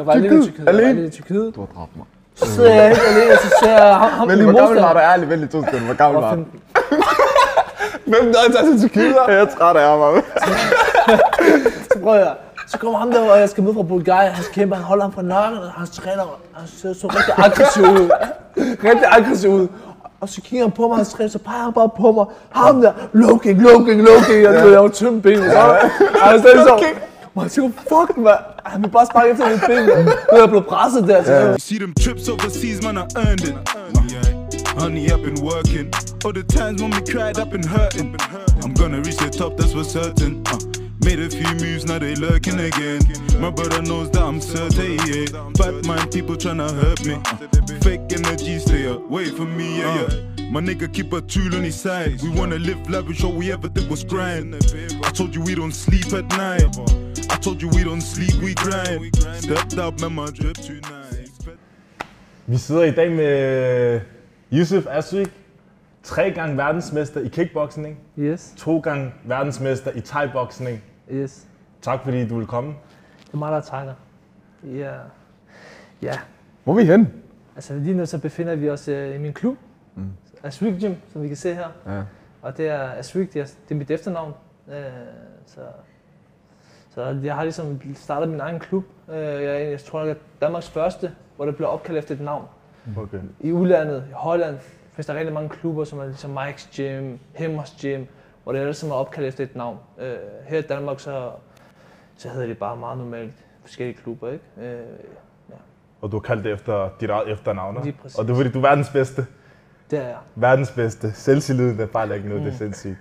Jeg var alene i Tyrkiet. Jeg var Alene? i Tyrkiet. Du har dræbt mig. Så sidder jeg helt alene, og så ser jeg ham, ham Men min hvor gammel var du ærligt? Vent lige to sekunder. Hvor gammel var du? 15. Hvem der er til Tyrkiet? Jeg er træt af ham. Så prøver jeg. Så kommer ham der, og jeg skal møde fra Bulgarien. Han kæmper, han holder ham fra nakken, og hans træner, han ser så rigtig aggressiv ud. rigtig aggressiv ud. Og så kigger han på mig, hans træner, så peger han bare på mig. Ham der, low kick. Og du ved, jeg var tynd ben. Så og han sagde så, man jeg tænker, fuck, man. Han vil bare sparke efter mit ben. mand. Nu er jeg blevet presset der. Så jeg, See them trips overseas, man, I earned it. Honey, I've been working. All the times when we cried, I've been hurting. I'm gonna reach the top, that's for certain. Uh, made a few moves, now they lurking again. My brother knows that I'm certain, yeah. Bad mind people tryna hurt me. Uh, fake energy, stay away from me, yeah, yeah. My nigga keep a tool on his side. We wanna live lavish, all we ever did was grind. I told you we don't sleep at night. I told you we don't sleep, we grind. Stepped up, man, my drip tonight. Vi sidder i dag med Yusuf Aswik, tre gange verdensmester i kickboxing, yes, to gange verdensmester i thai-boxing. yes. Tak fordi du vil komme. Det er mig, der takker. Ja. Ja, Hvor er vi hen? Altså lige nu så befinder vi os øh, i min klub, mm. Asrik Gym, som vi kan se her. Ja. Og det er Asrik, det er, det er mit efternavn. Øh, så, så jeg har ligesom startet min egen klub. Øh, jeg, er jeg tror, jeg er Danmarks første, hvor det bliver opkaldt efter et navn. Okay. I udlandet, i Holland, findes der rigtig mange klubber, som er ligesom Mike's Gym, Himmers Gym, hvor det alle sammen er opkaldt efter et navn. Øh, her i Danmark, så, så hedder det bare meget normalt forskellige klubber, ikke? Øh, Og du har kaldt det efter dit eget efternavn. Lige præcis. Og det er fordi, du er verdens bedste. det er jeg. Verdens bedste. Selvtilliden, der fejler ikke noget, det er sindssygt.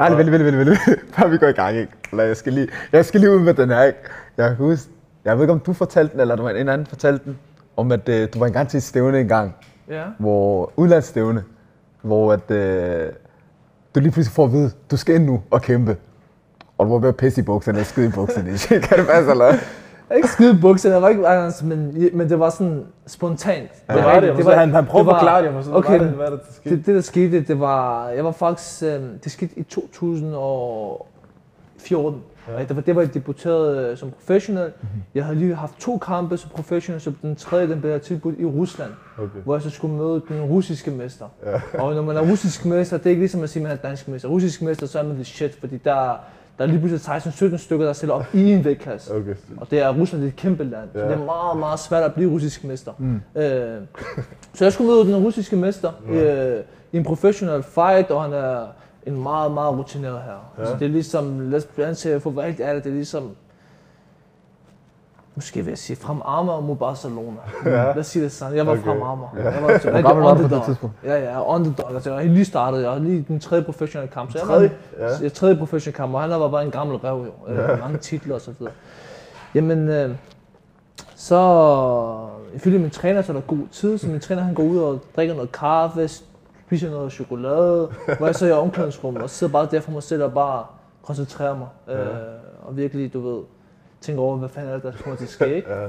Ærligt, vent, vent, vent, vent, vent. Før vi går i gang, ikke? Eller jeg skal lige, jeg skal lige ud med den her, ikke? Jeg kan huske, jeg ved ikke, om du fortalte den, eller der var en anden fortalte den, om at øh, du var engang til et stævne engang, Ja. hvor, udlandsstævne, hvor at, øh, du lige pludselig får at vide, du skal ind nu og kæmpe. Og du var ved at pisse i bukserne og skide i bukserne. kan det passe, eller? Jeg ikke skide i bukserne, jeg var ikke, altså, men, men det var sådan spontant. Ja, det var det. det var, han, han prøvede det at forklare det, for okay, hvad, det, hvad der skete. det, det, der skete, det var, jeg var faktisk, øh, det skete i 2014. Ja. Det var det, hvor jeg debuterede øh, som professionel. Mm-hmm. Jeg havde lige haft to kampe som professionel, så den tredje, den blev jeg tilbudt i Rusland. Okay. Hvor jeg så skulle møde den russiske mester. Ja. Og når man er russisk mester, det er ikke ligesom at sige, at man er dansk mester. Russisk mester, så er man the shit, fordi der, der er lige pludselig 16-17 stykker, der stiller op i en vægtklasse. Okay. Og det er Rusland det er et kæmpe land, ja. så det er meget, meget svært at blive russisk mester. Mm. Øh, så jeg skulle møde den russiske mester ja. øh, i en professional fight, og han er en meget, meget rutineret her. Ja. Så det er ligesom, lad os anse, for hvad helt ærligt, det er ligesom, måske vil jeg sige, frem Amager mod Barcelona. Ja. Lad os sige det sådan. Jeg var Okay. frem Amager. Jeg var rigtig gammel var på det underdog. tidspunkt? Ja, ja, jeg er underdog. Altså, jeg lige startet. Jeg har lige den tredje professionelle kamp. Så jeg Tredje? Var, Ja. ja. Jeg tredje professionelle kamp, og han var bare en gammel rev jo. Ja. Mange titler og så videre. Jamen, øh, så ifølge min træner, så er der god tid. Så min træner han går ud og drikker noget kaffe, spiser noget chokolade, hvor jeg så er i omklædningsrummet og sidder bare der for mig selv og bare koncentrerer mig. Ja. Øh, og virkelig, du ved, tænker over, hvad fanden er det, der kommer til at ske, ikke? Ja.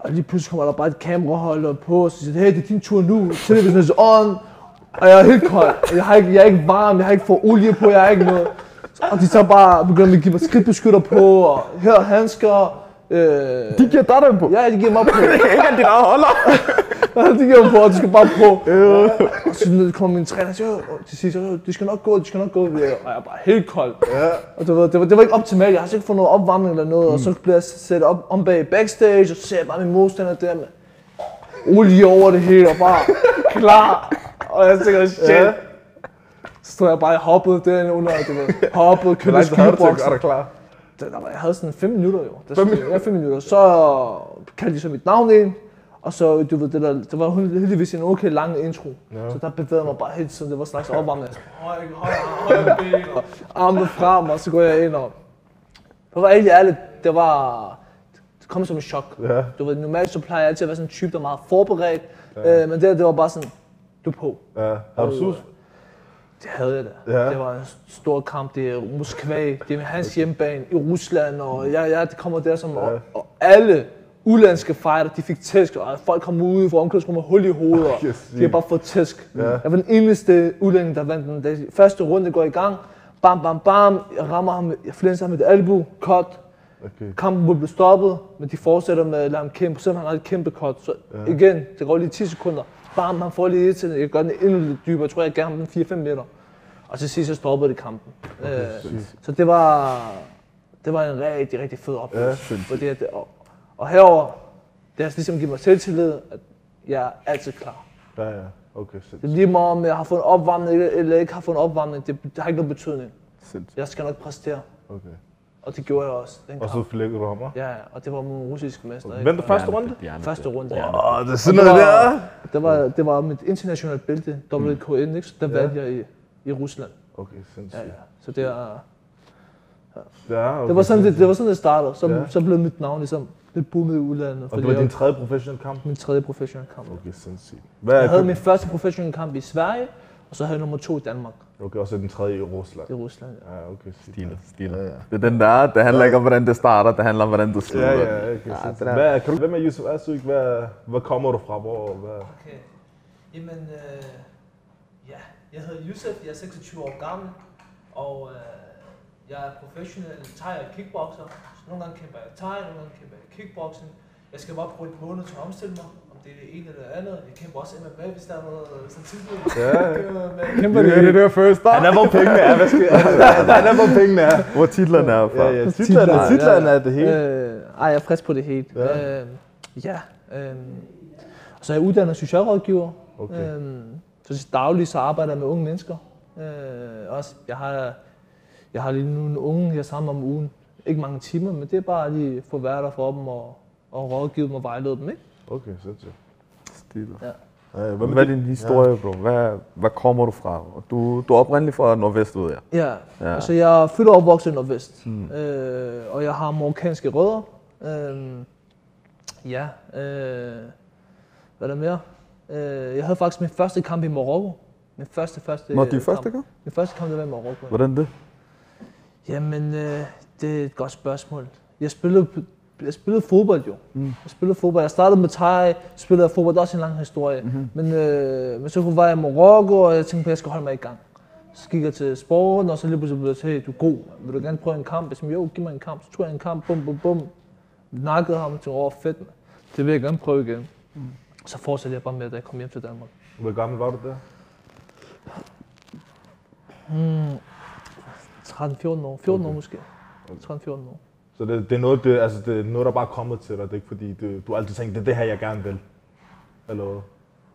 Og lige pludselig kommer der bare et kameraholder på, og så siger, hey, det er din tur nu, television is on. Og jeg er helt kold, jeg, har ikke, jeg er ikke varm, jeg har ikke fået olie på, jeg har ikke noget. Og de så bare begynder at give mig skridtbeskytter på, og her er handsker. Øh, De giver dig dem på. ja, de giver mig på. Ikke engang dit eget holder. Ja, de giver mig på, og de skal bare på. Og så kommer min træner og siger, til sidst, "Øh, de skal nok gå, de skal nok gå. Og jeg er bare helt kold. Og du ved, det, var, det var ikke optimalt, jeg har ikke fået noget opvarmning eller noget. Og så bliver jeg sat op om bag backstage, og så ser jeg bare min modstander der med olie over det hele, og bare klar. Og jeg tænker, shit. Ja. Så stod jeg bare og hoppede derinde under, du ved, hoppede, du at skibokser. gøre dig klar? Der, der var, jeg havde sådan 5 minutter jo. Der fem, ja, 5 minutter. Så kaldte de så mit navn ind. Og så, du ved, det der, det var heldigvis en okay lang intro. Ja. Så der bevægede mig bare helt tiden. Det var en slags opvarmning. Højre, højre, højre ben, og armene frem, og så går jeg ind og... Det var helt ærligt, det var... Det kom som en chok. Ja. Du ved, normalt så plejer jeg altid at være sådan en type, der er meget forberedt. Ja. Øh, men det, det var bare sådan, du er på. Ja. Har du sus? Det havde jeg da. Ja. Det var en stor kamp. Det er Moskva, det er hans hjemmebane i Rusland, og jeg, jeg det kommer der som, og, og alle udenlandske fighter, de fik tæsk, og folk kom ud fra omklædningsrummet hul i hovedet, og Yes, de har bare fået tæsk. Ja. Jeg var den eneste udlænding, der vandt den. Første runde går i gang, bam, bam, bam, jeg rammer ham, jeg flænser ham med et albu, cut, Okay. kampen blev stoppet, men de fortsætter med at lade ham kæmpe, selvom han har et kæmpe cut. Så ja. igen, det går lige 10 sekunder. Bam, han får lige et til, jeg gør den endnu lidt dybere. Jeg tror, jeg gav ham den 4-5 meter. Og til sidst så stoppede det kampen. Okay, øh, så det var, det var en rigtig, rigtig fed oplevelse. Ja, fordi at, og, og herover det har ligesom givet mig selvtillid, at jeg er altid klar. Ja, ja. Okay, Det er sindssygt. lige meget om jeg har fået en opvarmning eller ikke har fået en opvarmning. Det, det har ikke nogen betydning. Sindssygt. Jeg skal nok præstere. Okay. Og det gjorde jeg også. Den Og så flækkede du ham? Ja, og det var min russiske mester. ikke? Vent, første runde? Første runde, ja. Åh, det er sådan noget der. var, det var, det var mit internationale bælte, WKN, ikke? Så der Ja. vandt jeg i, i Rusland. Okay, Ja, sindssygt. ja. Så det, er, Ja, okay. det, var sådan, det, det var sådan, det startede. Så, Ja. så blev mit navn ligesom lidt boomet i udlandet. Og det var din tredje professionelle kamp? min tredje professionelle kamp. Okay, sindssygt. Hvad Jeg havde min første professionelle kamp i Sverige, og så havde jeg nummer to i Danmark. Okay, og så den tredje i Rusland. i Rusland. Ja. Ja, okay, sygt. Stiler, stiler. Det er den der, det handler ikke om, hvordan det starter, det handler om, hvordan du slutter. Ja, ja, okay. Ja, det der- Hvad, kan du, hvem er Yusuf Asyk? Hvad, hvor kommer du fra? Hvor, hvad? Okay. Jamen, øh, ja, jeg hedder Yusuf, jeg er 26 år gammel, og øh, jeg er professionel thai og kickboxer. Så nogle gange kæmper jeg thai, nogle gange kæmper kickboxing. Jeg skal bare bruge et måned til at omstille mig, om det er det ene eller det andet. Jeg kæmper også MMA, hvis der er noget så tidligt. Ja, ja. Jeg kæmper Det er det der first Han er, hvor pengene er. Hvad skal, han er, hvor pengene er. Hvor titlerne er fra. Ja, ja. Titlerne, titlerne er det hele. Øh, ej, jeg er frisk på det hele. Ja. Ja. Øh, ja øh, og så er jeg uddannet socialrådgiver. Okay. Øhm, så til daglig så arbejder jeg med unge mennesker. Øh, også, jeg har, jeg har lige nogle unge her sammen om ugen. Ikke mange timer, men det er bare lige få være der for dem og, og rådgive dem og vejlede dem. Ikke? Okay, sindssygt. Stiler. Ja. Ja, Hvad er din historie, bro? Hvad, hvad kommer du fra? Du, du er oprindelig fra Nordvest, ved jeg. Ja, Ja. ja. altså jeg er født og opvokset i Nordvest, hmm. øh, og jeg har marokkanske rødder. Øh, ja, øh, hvad er der mere? Øh, jeg havde faktisk min første kamp i Marokko. Min første, første Nå, din første gang? Min første kamp, det var i Marokko. Hvordan det? Jamen, øh, det er et godt spørgsmål. Jeg spillede, jeg spillede fodbold jo. Mm. Jeg spillede fodbold. Jeg startede med thai, spillede fodbold. Det er også en lang historie. Mm-hmm. Men, øh, men så var jeg i Marokko, og jeg tænkte på, at jeg skal holde mig i gang. Så gik jeg til sporten, og så lige pludselig blev jeg til, hey, du er god. Vil du gerne prøve en kamp? Jeg sagde, jo, giv mig en kamp. Så tog jeg en kamp, bum, bum, bum. Nakkede ham til over fedt. mand. Det vil jeg gerne prøve igen. Mm. Så fortsatte jeg bare med, da jeg kom hjem til Danmark. Hvor gammel var du der? 13-14 år. 14 Okay. år måske. 13-14 år. Så det, det, er noget, det, altså det er noget, der bare er kommet til dig. Det er ikke fordi, du, du altid tænkte, det er det her, jeg gerne vil. Eller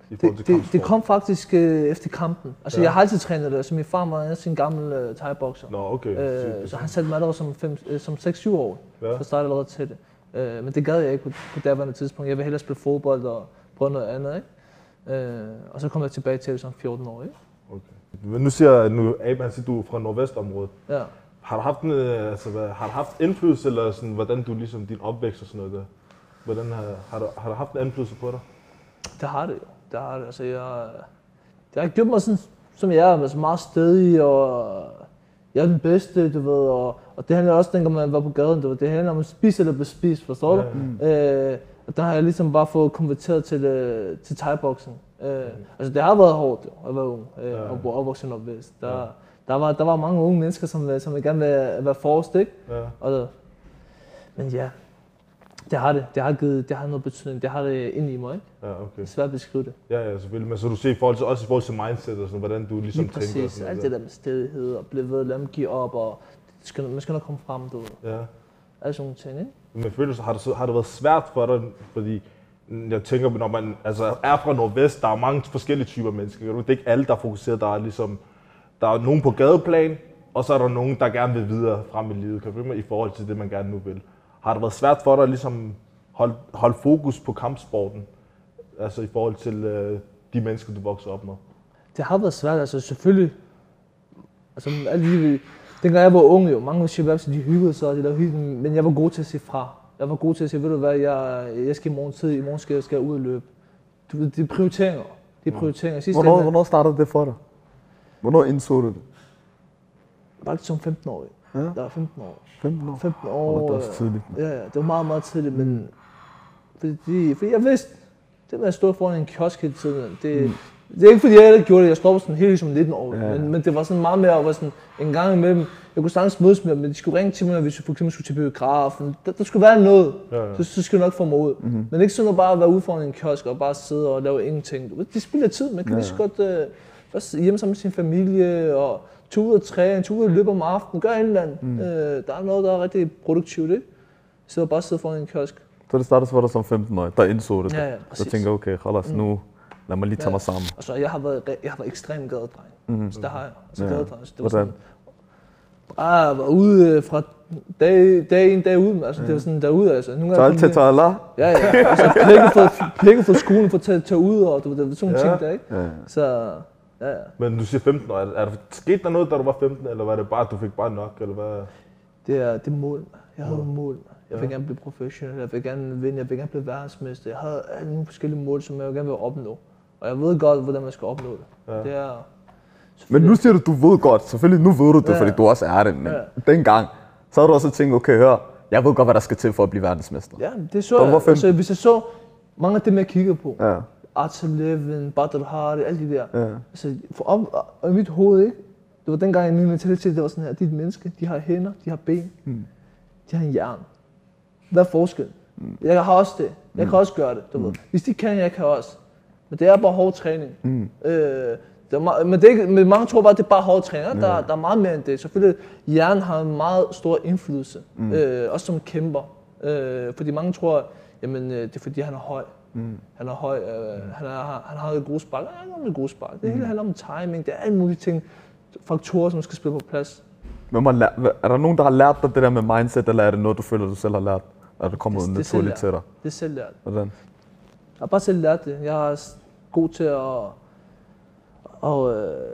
Det, det, det kom faktisk øh, efter kampen. Altså, Ja. jeg har altid trænet det. Altså, min far var også en gammel øh, thai-bokser. Nå, okay. Øh, så han satte mig allerede som, fem, øh, som 6-7 år. Ja. Så startede jeg allerede til det. Øh, men det gad jeg ikke på, på daværende tidspunkt. Jeg ville hellere spille fodbold og prøve noget andet. Ikke? Øh, og så kom jeg tilbage til det som 14 år. Ikke? Okay. Men nu siger nu, Abe, han siger, du er fra Nordvestområdet. Ja. Har du haft, en, øh, altså, hvad, har du haft indflydelse, eller sådan, hvordan du ligesom, din opvækst og sådan noget der? Hvordan har, har, du, har du haft en indflydelse på dig? Det har det jo. Det har det. Altså, jeg, det har gjort mig sådan, som jeg er, altså meget stedig, og jeg er den bedste, du ved, og, og det handler også, dengang man var på gaden, du ved, det handler om at spise eller blive spist, forstår du? Øh, og der har jeg ligesom bare fået konverteret til, øh, til thai-boksen. Øh, altså det har været hårdt jo, at være ung, øh, Ja. og bo opvokset i Nordvest. Der, der, var, der var mange unge mennesker, som, øh, som gerne vil være forrest, ikke? Ja. Og, men ja, det har det. Det har, givet, det har noget betydning. Det har det ind i mig, ikke? Ja, okay. Det er svært at beskrive det. Ja, ja, selvfølgelig. Men så du ser i forhold til, også i forhold til mindset og sådan, hvordan du ligesom Lige tænker og præcis. Alt det der med stedighed og blive ved, lad dem give op, og det skal, man skal nok komme frem, du. Ja. Alle sådan nogle ting, ikke? Men føler du, har det, har det været svært for dig, fordi jeg tænker, når man altså, er fra Nordvest, der er mange forskellige typer mennesker. Det er ikke alle, der er fokuseret. Der er, ligesom, der er nogen på gadeplan, og så er der nogen, der gerne vil videre frem i livet. Kan mig i forhold til det, man gerne nu vil? Har det været svært for dig at ligesom holde, holde fokus på kampsporten? Altså i forhold til øh, de mennesker, du vokser op med? Det har været svært, altså selvfølgelig. Altså, alle de, dengang jeg var ung jo, mange shababs, de hyggede sig, de hyggede, men jeg var god til at sige fra. Jeg var god til at sige, ved du hvad, jeg, jeg skal i morgen tid, i morgen skal jeg, skal jeg ud og løbe. Du ved, det er prioriteringer. Det er prioriteringer. Sidste Hvornår, ende, hvornår startede det for dig? Hvornår indså du det? Faktisk som 15 år. Ja. Der var 15 år. 15 år? 15 Åh, år. det var også tidligt. Ja, ja, det var meget, meget tidligt, men fordi, fordi jeg vidste, det med at stå foran en kiosk hele tiden, det, mm. Det er ikke fordi, jeg heller gjorde det. Jeg stoppede sådan helt som 19 år. Ja, Ja, ja. men, men, det var sådan meget mere, at var sådan en gang imellem. Jeg kunne sagtens mødes med dem, men de skulle ringe til mig, hvis vi for eksempel skulle til biografen. Der, der skulle være noget. Ja, ja. Så, så skulle jeg nok få mig ud. Mhm. Mm-hmm. Men ikke sådan at bare være ude foran en kiosk og bare sidde og lave ingenting. Det spilder tid. Man kan Ja, lige så godt øh, s- hjemme sammen med sin familie og tage ud og træne, tage ud og løbe om aftenen, gøre et eller andet. Mm. Øh, der er noget, der er rigtig produktivt, ikke? Så bare sidde foran en kiosk. Så det startede for dig som 15-årig, der indså det. Ja, ja, Så tænker okay, Khalas, nu lad mig lige tage Ja. mig sammen. Altså, jeg har været, re- jeg har været ekstremt gadedreng. Mm-hmm. Så der har jeg. Altså, Ja. ja. gadedreng. Så det var Hvordan? sådan, bare jeg var ude øh, fra dag, dag ind, dag ud. Altså, det var sådan derude, altså. Nogle Så gange til Ja, ja. Altså, pækket fra, pækket fra skolen for at tage, tage ud, og det var sådan nogle Ja. ting der, ikke? Ja. Så, ja, ja. Men du siger 15 år. Er, er der sket der noget, da du var 15, eller var det bare, at du fik bare nok? Eller hvad? Det er, det er mål. Jeg havde nogle mål. Jeg vil gerne blive professionel, jeg vil gerne vinde, jeg vil gerne blive verdensmester. Jeg havde alle nogle forskellige mål, som jeg gerne vil opnå. Og jeg ved godt, hvordan man skal opnå det. Ja. Det er... Men nu siger du, du ved godt. Selvfølgelig, nu ved du det, Ja. fordi du også er det. Men Ja. dengang, så har du også tænkt, okay, hør, jeg ved godt, hvad der skal til for at blive verdensmester. Ja, det så jeg. var 15. Altså, hvis jeg så mange af dem, jeg kigger på, Ja. Arts Eleven, Battle Hard, alle de der. Ja. Altså, for op, og i mit hoved, ikke? Det var dengang, min mentalitet, det var sådan her, de er et menneske, de har hænder, de har ben, Mm. de har en hjerne. Hvad er forskellen? Jeg har også det. Jeg kan også gøre det, du ved. Hvis de kan, jeg kan også. Men det er bare hård træning. Mm. Øh, det er men, det er ikke, men mange tror bare, at det er bare hård træning. Der, der er meget mere end det. Selvfølgelig, hjernen har en meget stor indflydelse. Mm. Øh, også som kæmper. Øh, fordi mange tror, jamen, øh, det er fordi, han er høj. Mm. Han er høj, øh, han, er, han har et gode spark. Han har et gode spark. Det hele handler om timing. Det er alle mulige ting, faktorer, som skal spille på plads. Men man er der nogen, der har lært dig det der med mindset, eller er det noget, du føler, du selv har lært? Er det kommet Det- det naturligt til dig? Det er selv lært. Hvordan? Jeg har bare selv lært det. Jeg er god til at og, øh,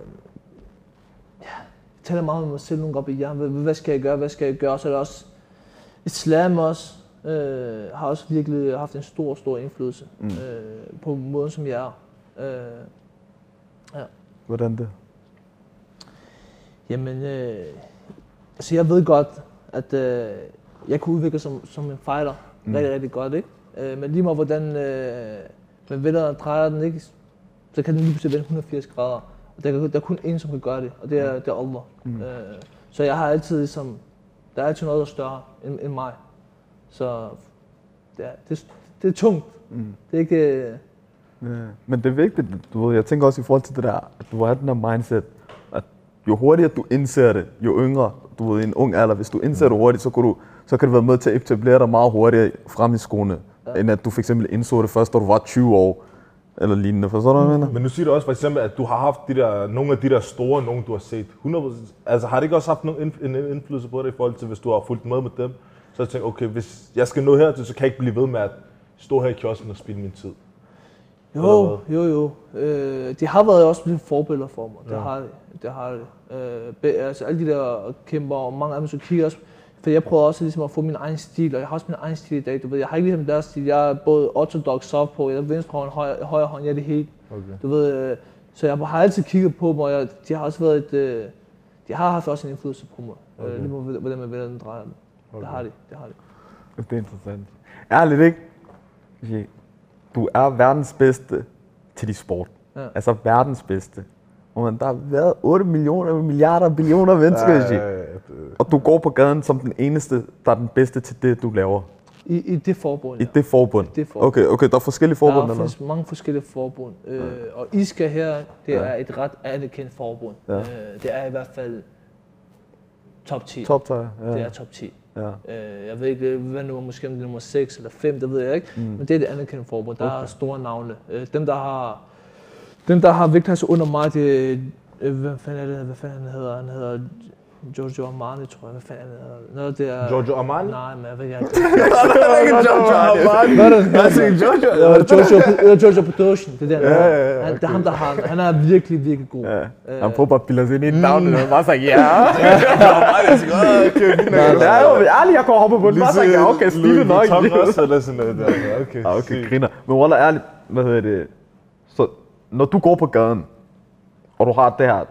ja, jeg taler meget med mig selv nogle gange hjernen. Hvad, hvad skal jeg gøre? Hvad skal jeg gøre? Så er der også islam også. Øh, har også virkelig haft en stor, stor indflydelse mm. øh, på måden, som jeg er. Øh, Hvordan det? Jamen, øh, altså jeg ved godt, at øh, jeg kunne udvikle som, som en fighter mm. rigtig, rigtig godt, ikke? Øh, men lige meget hvordan øh, man vender og drejer den, ikke? Så kan den lige pludselig vende 180 grader. Og der, der er kun én, som kan gøre det, og det er, det er Allah. Mm. Øh, så jeg har altid ligesom, der er altid noget, der er større end, end mig. Så det er, det, det er tungt. Mm. Det er ikke... Øh, Ja. Men det er vigtigt, du ved, jeg tænker også i forhold til det der, at du har den der mindset, at jo hurtigere du indser det, jo yngre, du ved, i en ung alder, hvis du indser det hurtigt, så kan du, så kan det være med til at etablere dig meget hurtigere frem i skoene, ja. end at du for eksempel indså det først, da du var 20 år, eller lignende. Forstår du, hvad jeg mener? Men nu siger du også for eksempel, at du har haft de der, nogle af de der store, nogen du har set. 100%, altså har det ikke også haft nogen indf- en indflydelse på dig i forhold til, hvis du har fulgt med med dem? Så jeg tænker, okay, hvis jeg skal nå hertil, så kan jeg ikke blive ved med at stå her i kiosken og spille min tid. Jo, jo, jo. Øh, de har været også lidt forbilleder for mig. Det Ja. har de. Det har de. Øh, be, altså alle de der kæmper, og mange af dem, så kigger også. For jeg prøver også ligesom at få min egen stil, og jeg har også min egen stil i dag. Du ved, jeg har ikke ligesom deres stil. Jeg er både orthodox, softball, jeg er venstre hånd, højre, højre hånd, jeg er det hele. Okay. Du ved, øh, så jeg har altid kigget på dem, og jeg, de har også været et, øh, de har haft også en indflydelse på mig. Okay. Okay. Øh, lige meget, hvordan man vælger den drejer. Okay. Det har de, det har de. Det er interessant. Ærligt ikke? Du er verdens bedste til de sport. Ja. Altså verdens bedste. Og man, der har været 8 millioner, milliarder, billioner mennesker, ja, ja, ja, Og du går på gaden som den eneste, der er den bedste til det, du laver. I, i det forbund, I det forbund. I det forbund. Okay, okay, der er forskellige forbund, Der eller findes mange forskellige forbund, øh, og ISKA her, det Ja. er et ret anerkendt forbund. Ja. Øh, det er i hvert fald top 10. Top tøj, ja. Det er top 10. ja. Øh, jeg ved ikke, hvad nummer, måske om det er nummer 6 eller 5, det ved jeg ikke, mm. men det er et anerkendt forbund. Der okay. er store navne. Øh, dem, der har, dem, der har vægtklasse under mig, det øh, hvad fanden er det, hvad fanden han hedder? Han hedder Giorgio Armani, tror jeg. Hvad fanden er det? Nå, det er... Giorgio Armani? Nej, men jeg ved ikke. Armani. Hvad er det? Siger Giorgio. Ja, Giorgio, eller Giorgio Podoshin, det er der. Ja, ja, ja, han, det er ham, der har Han er virkelig, virkelig god. Øh, han prøver bare at bilde sig ind i et navn, og bare sagt, ja. Ja, jo, men ærligt, jeg og hopper på den. Bare sagt, ja, okay, stilet nok. Louis Vuitton også, eller sådan noget der. Okay, Ja, okay, griner. Men Walla, ærligt, hvad hedder det? Så når du går på gaden, og du har det her,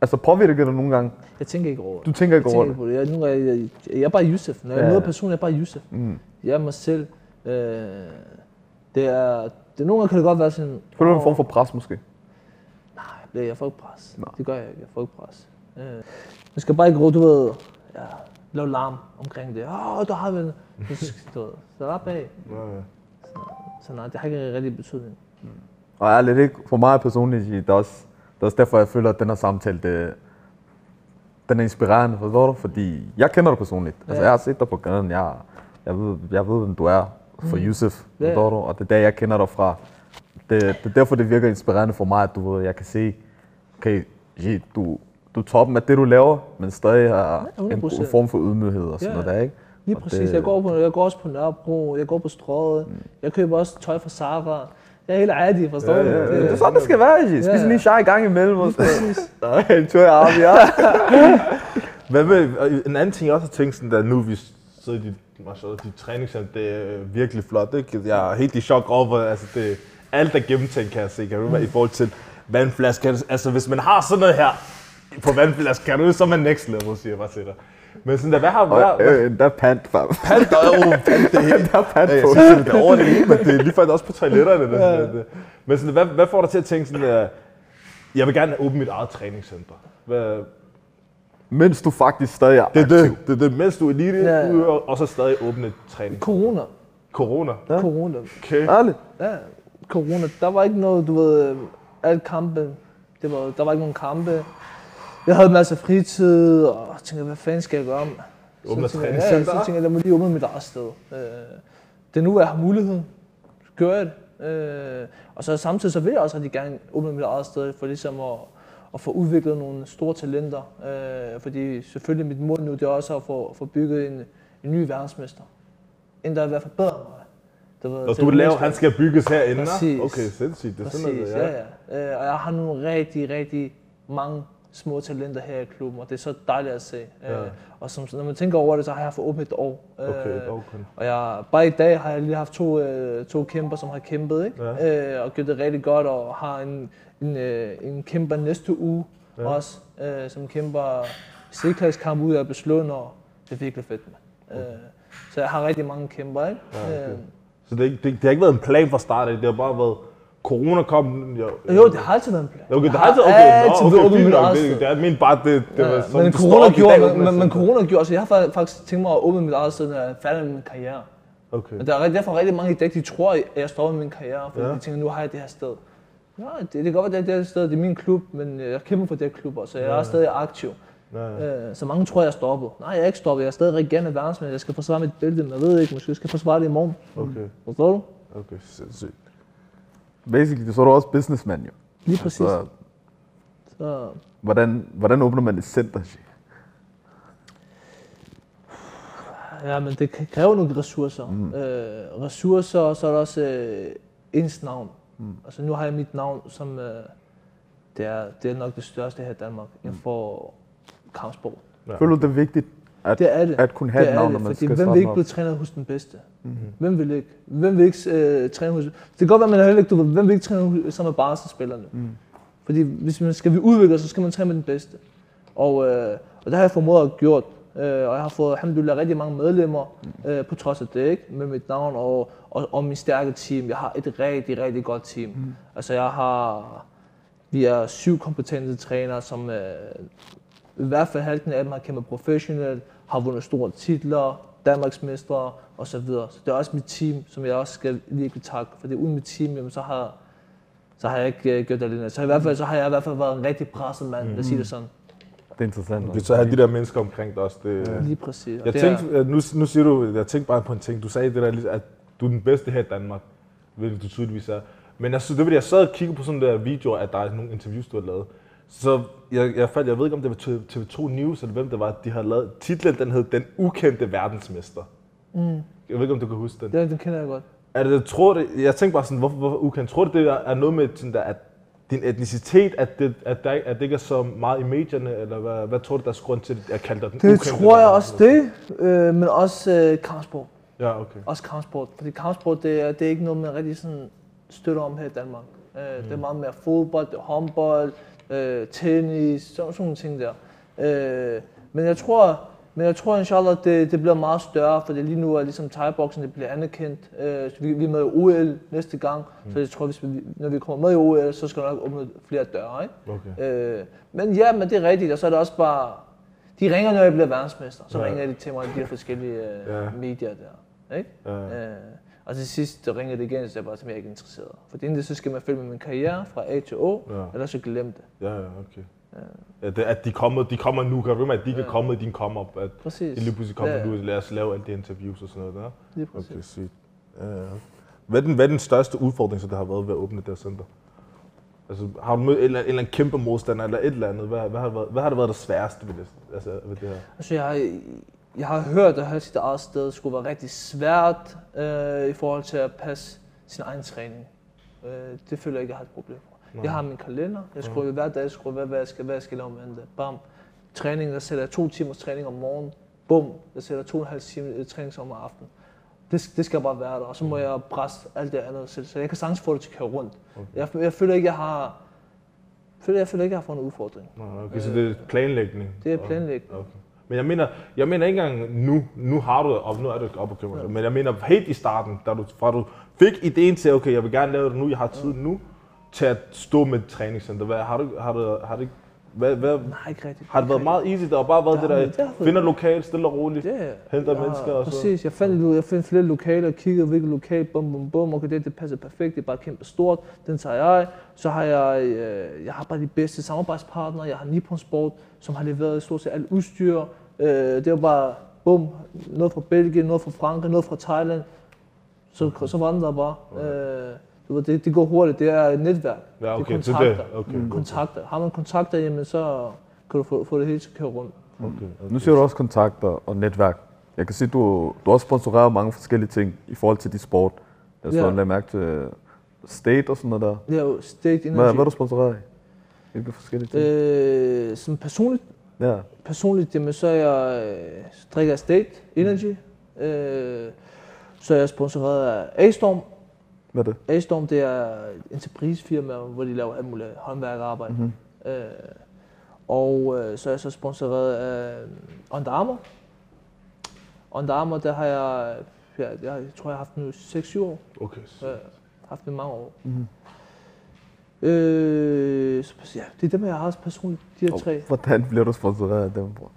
altså påvirker det nogle gange? Jeg tænker ikke over det. Du tænker ikke jeg over tænker det? ikke på det. Jeg, nu er jeg, jeg, jeg er bare Yusuf. Når jeg Ja. møder personen, jeg er bare Yusuf. Mm. Jeg er mig selv. Øh, det er, det, nogle gange kan det godt være sådan... Føler du en form for pres måske? Det, jeg får ikke pres. Nå. Det gør jeg ikke. Jeg får ikke pres. Øh, man skal bare ikke råbe, du ved, ja, lave larm omkring det. Åh, oh, der har vi en... Du ved, Så der bag. Ja, ja. Så nej, det har ikke rigtig betydning. Og ærligt ikke, for mig personligt, det er også, det er også derfor, jeg føler, at den her samtale, det, den er inspirerende, forstår du? Fordi jeg kender dig personligt. Altså, Ja. jeg har set dig på gaden, jeg, jeg, ved, jeg ved, hvem du er for Yusuf, Ja. forstår du? Og det er der, jeg kender dig fra. Det, det er derfor, det virker inspirerende for mig, at du ved, jeg kan se, okay, du, du er toppen af det, du laver, men stadig har Ja, en, 100%. en form for ydmyghed og sådan Ja. noget der, ikke? Lige præcis. det- Jeg, går på, jeg går også på Nørrebro, jeg går på Strøget, jeg køber også tøj fra Zara. Jeg er helt ærlig, forstår Ja, du? ja, ja. Det er sådan, det skal være. Spis Ja. lige chai i gang imellem. og så- Nej, en tur i armen, ja. Hvad med, en anden ting, jeg også har tænkt, sådan, da nu vi sidder i dit, altså, dit træningscenter, det er virkelig flot, ikke? Jeg er helt i chok over, hvor, altså det, alt er gennemtænkt, kan jeg se, kan du være, i forhold til vandflasker. Altså, hvis man har sådan noget her på vandflasker, kan du, så er man next level, siger jeg bare til dig. Men sådan der, hvad har, hvad, Og, hvad, øh, der er pant, fam. pant, der er jo pant, det helt, Der er pant Ja, jeg på. synes, det er over det hele, men det er lige faktisk også på toiletterne. Det, ja. det. Men sådan, hvad, hvad får dig til at tænke sådan, at jeg vil gerne åbne mit eget træningscenter? Hvad, Mens du faktisk stadig er det er aktiv. det, det, det, mens du er elite, Ja. ja. og så stadig åbne træning. Corona. Corona. Ja. Corona. Okay. Ærligt. Ja, corona. Der var ikke noget, du ved, øh, alle kampe. Det var, der var ikke nogen kampe. Jeg havde masser af fritid, og tænkte, hvad fanden skal jeg gøre? mand? Åbner så tænkte jeg, ja, så tænkte jeg, lad mig lige åbne mit eget sted. Øh, det er nu, jeg har muligheden. Så gør jeg det. Øh, og så samtidig så vil jeg også rigtig gerne åbne mit eget sted, for ligesom at, at få udviklet nogle store talenter. Øh, fordi selvfølgelig mit mål nu, det er også at få, få bygget en, en ny verdensmester. En, der er i hvert fald bedre end mig. Ved, Og til du det laver, han skal bygges herinde? Præcis. Okay, sindssygt. Det er sådan Præcis, noget, ja, ja. Øh, og jeg har nogle rigtig, rigtig mange små talenter her i klubben, og det er så dejligt at se. Ja. Øh, og som, når man tænker over det, så har jeg fået åbnet et år. Øh, Okay, år kun. Og jeg, bare i dag har jeg lige haft to, øh, to kæmper, som har kæmpet, ikke? Ja. Øh, og gjort det rigtig godt, og har en, en, øh, en kæmper næste uge ja. også, øh, som kæmper C-klasse-kamp ud af beslået, og det er virkelig fedt, man. Øh, så jeg har rigtig mange kæmper, ikke? Ja, okay. Øh, Så det, er ikke- det, det har ikke været en plan fra start det har bare været, corona kom, jo, jo, det har altid været en plan. Okay, det Jeg har altid, okay, altid nå, okay, fint nok, det, det, jeg mener bare, det, det var Ja, sådan, men står corona gjorde, dag, men, men, corona gjorde, så jeg har fa- faktisk tænkt mig at åbne mit eget sted, når jeg er færdig med min karriere. Okay. Men der er rigtig- derfor rigtig mange i dag, de tror, at jeg står med min karriere, fordi Ja. ja. de tænker, nu har jeg det her sted. Nej, det, det kan godt være, det er det her sted, det er min klub, men jeg kæmper for det her klub, så jeg er stadig aktiv. Ja, ja. Øh, Så mange tror, jeg er stoppet. Nej, jeg er ikke stoppet. Jeg er stadig regerende verdensmand. Jeg skal forsvare mit bælte, men jeg ved ikke, måske jeg skal forsvare det i morgen. Okay, Forstår du? okay, sindssygt. Basically, så er du også businessman, jo. Lige præcis. Så, Så, hvordan, hvordan åbner man et center? Ja, men det kræver nogle ressourcer. Mm. Øh, ressourcer, og så er der også øh, ens navn. Mm. Altså nu har jeg mit navn, som øh, det, er, det er nok det største her i Danmark, inden for kampsport. Ja. Føler du, det er vigtigt at, Det er det. at kunne have det et navn, når man fordi skal hvem vil ikke op? blive trænet hos den bedste? Mm-hmm. Hvem vil ikke? Hvem vil ikke øh, træne hos... Det kan godt være, man er ikke, du hvem vil ikke træne sammen med barselsspillerne? Mm. Fordi hvis man skal vi udvikle så skal man træne med den bedste. Og, øh, og det har jeg formået at gjort. Øh, og jeg har fået, alhamdulillah, rigtig mange medlemmer, øh, på trods af det, ikke? Med mit navn og, og, og min stærke team. Jeg har et rigtig, rigtig godt team. Mm. Altså jeg har, vi er syv kompetente trænere, som øh, i hvert fald halvdelen af dem har kæmpet professionelt, har vundet store titler, Danmarksmestre og så videre. Så det er også mit team, som jeg også skal virkelig takke, for det uden mit team, jamen, så har, så har jeg ikke uh, gjort det alene. Så i hvert fald, så har jeg i hvert fald været en rigtig presset mand, mm. lad os sige det sådan. Det er interessant. Okay, så have de der mennesker omkring dig også. Det, Lige præcis. Jeg tænkte, at nu, nu siger du, jeg tænkte bare på en ting. Du sagde det der, at du er den bedste her i Danmark, hvilket du tydeligvis er. Men jeg synes, det var det, jeg sad og kiggede på sådan der videoer, at der er nogle interviews, du har lavet. Så jeg, jeg, faldt, jeg ved ikke, om det var TV2 News, eller hvem det var, de har lavet. Titlen, den hed Den ukendte verdensmester. Mm. Jeg ved ikke, om du kan huske den. det, den kender jeg godt. Er det, tror det, jeg tænker bare sådan, hvorfor, hvorfor ukendt? Tror du, det er noget med sådan der, at din etnicitet, at det, at, der, at det ikke er så meget i medierne, eller hvad, hvad tror du, der er grund til, at jeg kalder dig den Det tror jeg også det, øh, men også øh, kampsport. Ja, okay. Også kampsport. Fordi kampsport, det er, det er ikke noget, man rigtig sådan støtter om her i Danmark. Øh, mm. Det er meget mere fodbold, det er håndbold, øh, tennis, sådan, sådan nogle ting der. Øh, men jeg tror, Men jeg tror inshallah, det, det bliver meget større, for lige nu er ligesom thai-boksen, det bliver anerkendt. Øh, vi, vi er med i OL næste gang, mm. så jeg tror, hvis vi, når vi kommer med i OL, så skal der nok åbne flere døre. Ikke? Okay. Øh, men ja, men det er rigtigt, og så er det også bare, de ringer, når jeg bliver verdensmester, så Ja. ringer de til mig, de her forskellige øh, ja. medier der. Ikke? Ja. Øh, og til sidst der ringer det igen, så jeg bare, som jeg er ikke interesseret. For det så skal man følge med min karriere fra A til O, Ja. ja. eller så glem det. Ja, ja, okay. Ja, det, at de kommer, de kommer nu, kan du at de ikke er kommet i din come-up, at Præcis. de lige pludselig kommer Ja. nu, lad os lave alle de interviews og sådan noget der. Lige præcis. Okay, sygt. Ja, ja. Hvad er, den, hvad er den største udfordring, så der har været ved at åbne det her center? Altså, har du mødt en eller, en eller anden kæmpe modstander, eller et eller andet? Hvad, hvad, har, det været, hvad har det været det sværeste ved det, altså, ved det her? Altså, jeg har, jeg har hørt, at have sit eget sted skulle være rigtig svært øh, i forhold til at passe sin egen træning. Øh, det føler jeg ikke, jeg har et problem. Nej. Jeg har min kalender. Jeg skriver hver dag, jeg skriver, hvad, hvad, jeg skal, hvad jeg skal lave mandag. Bam. Træning, der sætter jeg to timers træning om morgenen. Bum. Jeg sætter to og en halv time øh, træning om aftenen. Det, det skal bare være der, og så må jeg presse alt det andet selv. Så jeg kan sagtens få det til at køre rundt. Okay. Jeg, jeg føler ikke, jeg har... Føler, jeg føler ikke, jeg har fået en udfordring. Okay, så det er planlægning? Det er planlægning. Okay. Men jeg mener, jeg mener ikke engang nu, nu har du det, og nu er det op og købe, men jeg mener helt i starten, da du, fra du fik ideen til, okay, jeg vil gerne lave det nu, jeg har tid nu, til at stå med et træningscenter. Hvad, har du, har du, har du hvad, hvad, Nej, ikke rigtigt. har det været meget easy? Det har bare været Det det, der, været- finder lokalt, stille og roligt, er, henter Ja, mennesker og så. Præcis, jeg fandt, jeg fandt flere lokaler, kiggede hvilke lokal, bum bum bum, okay, det, det passer perfekt, det er bare kæmpe stort, den tager jeg. Så har jeg, øh, jeg har bare de bedste samarbejdspartnere, jeg har Nippon Sport, som har leveret stort set alt udstyr. Øh, det var bare, bum, noget fra Belgien, noget fra Frankrig, noget fra Thailand. Så, så vandrer der bare. Øh, du ved, det, det går hurtigt, det er et netværk. Ja, okay, det er det. kontakter. Okay, Mm. okay. kontakter. Har man kontakter, jamen så kan du få, få det hele til at køre rundt. Okay, okay. Nu siger du også kontakter og netværk. Jeg kan se, du, du har også sponsoreret mange forskellige ting i forhold til dit sport. Jeg så Ja. ja. mærke til State og sådan noget der. Det er jo State Energy. Hvad, hvad er du sponsoreret af? Hvilke forskellige ting? Øh, som personligt, Ja. Personligt jamen, så jeg, øh, så drikker jeg State Energy. Øh, så er jeg sponsoreret af A-Storm. Hvad er det? A-Storm det er et entreprisefirma, hvor de laver alt muligt håndværkerarbejde. Mhm. Mm-hmm. Øh, og øh, så er jeg så sponsoreret af Under Armour. Under Armour, der har jeg, ja, jeg, jeg tror, jeg har haft nu 6-7 år. Okay, har haft den i mange år. Mhm. Øh, så, ja, det er dem, jeg har haft personligt, de her tre. Hvordan bliver du sponsoreret af dem, bror?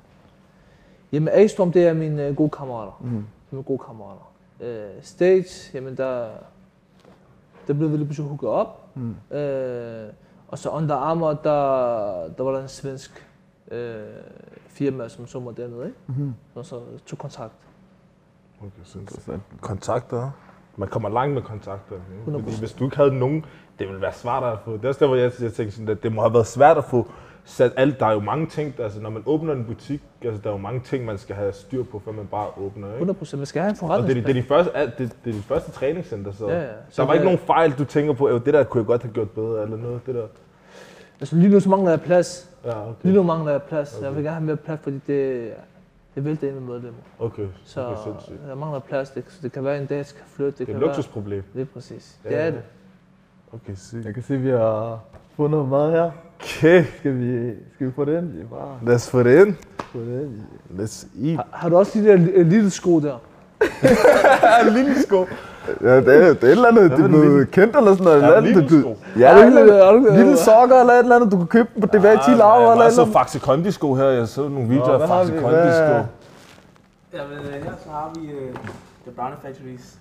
Jamen, A-Storm, det er mine øh, gode kammerater. Mhm. Mine gode kammerater. Øh, Stage, jamen der, der blev vi pludselig hooket op. Mm. Øh, og så Under Armour, der, der var der en svensk øh, firma, som så mig dernede, ikke? Mhm. Og så tog kontakt. okay sindssygt. Interessant. Kontakter. Man kommer langt med kontakter. Ikke? 100%. Fordi hvis du ikke havde nogen, det ville være svært at få. Det er også der, hvor jeg, jeg tænkte sådan, at det må have været svært at få sat alt. Der er jo mange ting, altså når man åbner en butik, altså der er jo mange ting, man skal have styr på, før man bare åbner. Ikke? 100 Man skal have en Og det er, det, er forretningsplan. de første, det, det er de første træningscenter, så Ja, ja. der Så var ikke nogen fejl, du tænker på, at det der kunne jeg godt have gjort bedre, eller noget, det der. Altså lige nu så mangler jeg plads. Ja, okay. Lige nu mangler jeg plads. Okay. Jeg vil gerne have mere plads, fordi det, det vælter ind med medlemmer. Okay, Så okay, sindssygt. jeg mangler plads. Det, så det kan være en dag, jeg skal flytte. Det, Det er kan et være, luksusproblem. Det er præcis. Ja, Det er ja. det. Okay, sygt. Jeg kan se, at vi har fundet noget mad her. Okay, Skal vi, skal vi få det ind? Bare lad os få det ind. få det ind. Let's eat. Har, har du også de der øh, lille sko der? lille sko. Ja, det er, det er et eller andet, det er blevet kendt eller sådan noget. Ja, eller andet, lille det- sko. Ja, ikke- lille sokker eller et eller andet, du kan købe på DVA 10 laver eller et Jeg så andet. Faxe Kondi-sko her. Jeg så nogle videoer af Faxe? Kondi-sko. Hvad- Jamen, øh, her så har vi uh, The Brownie Factories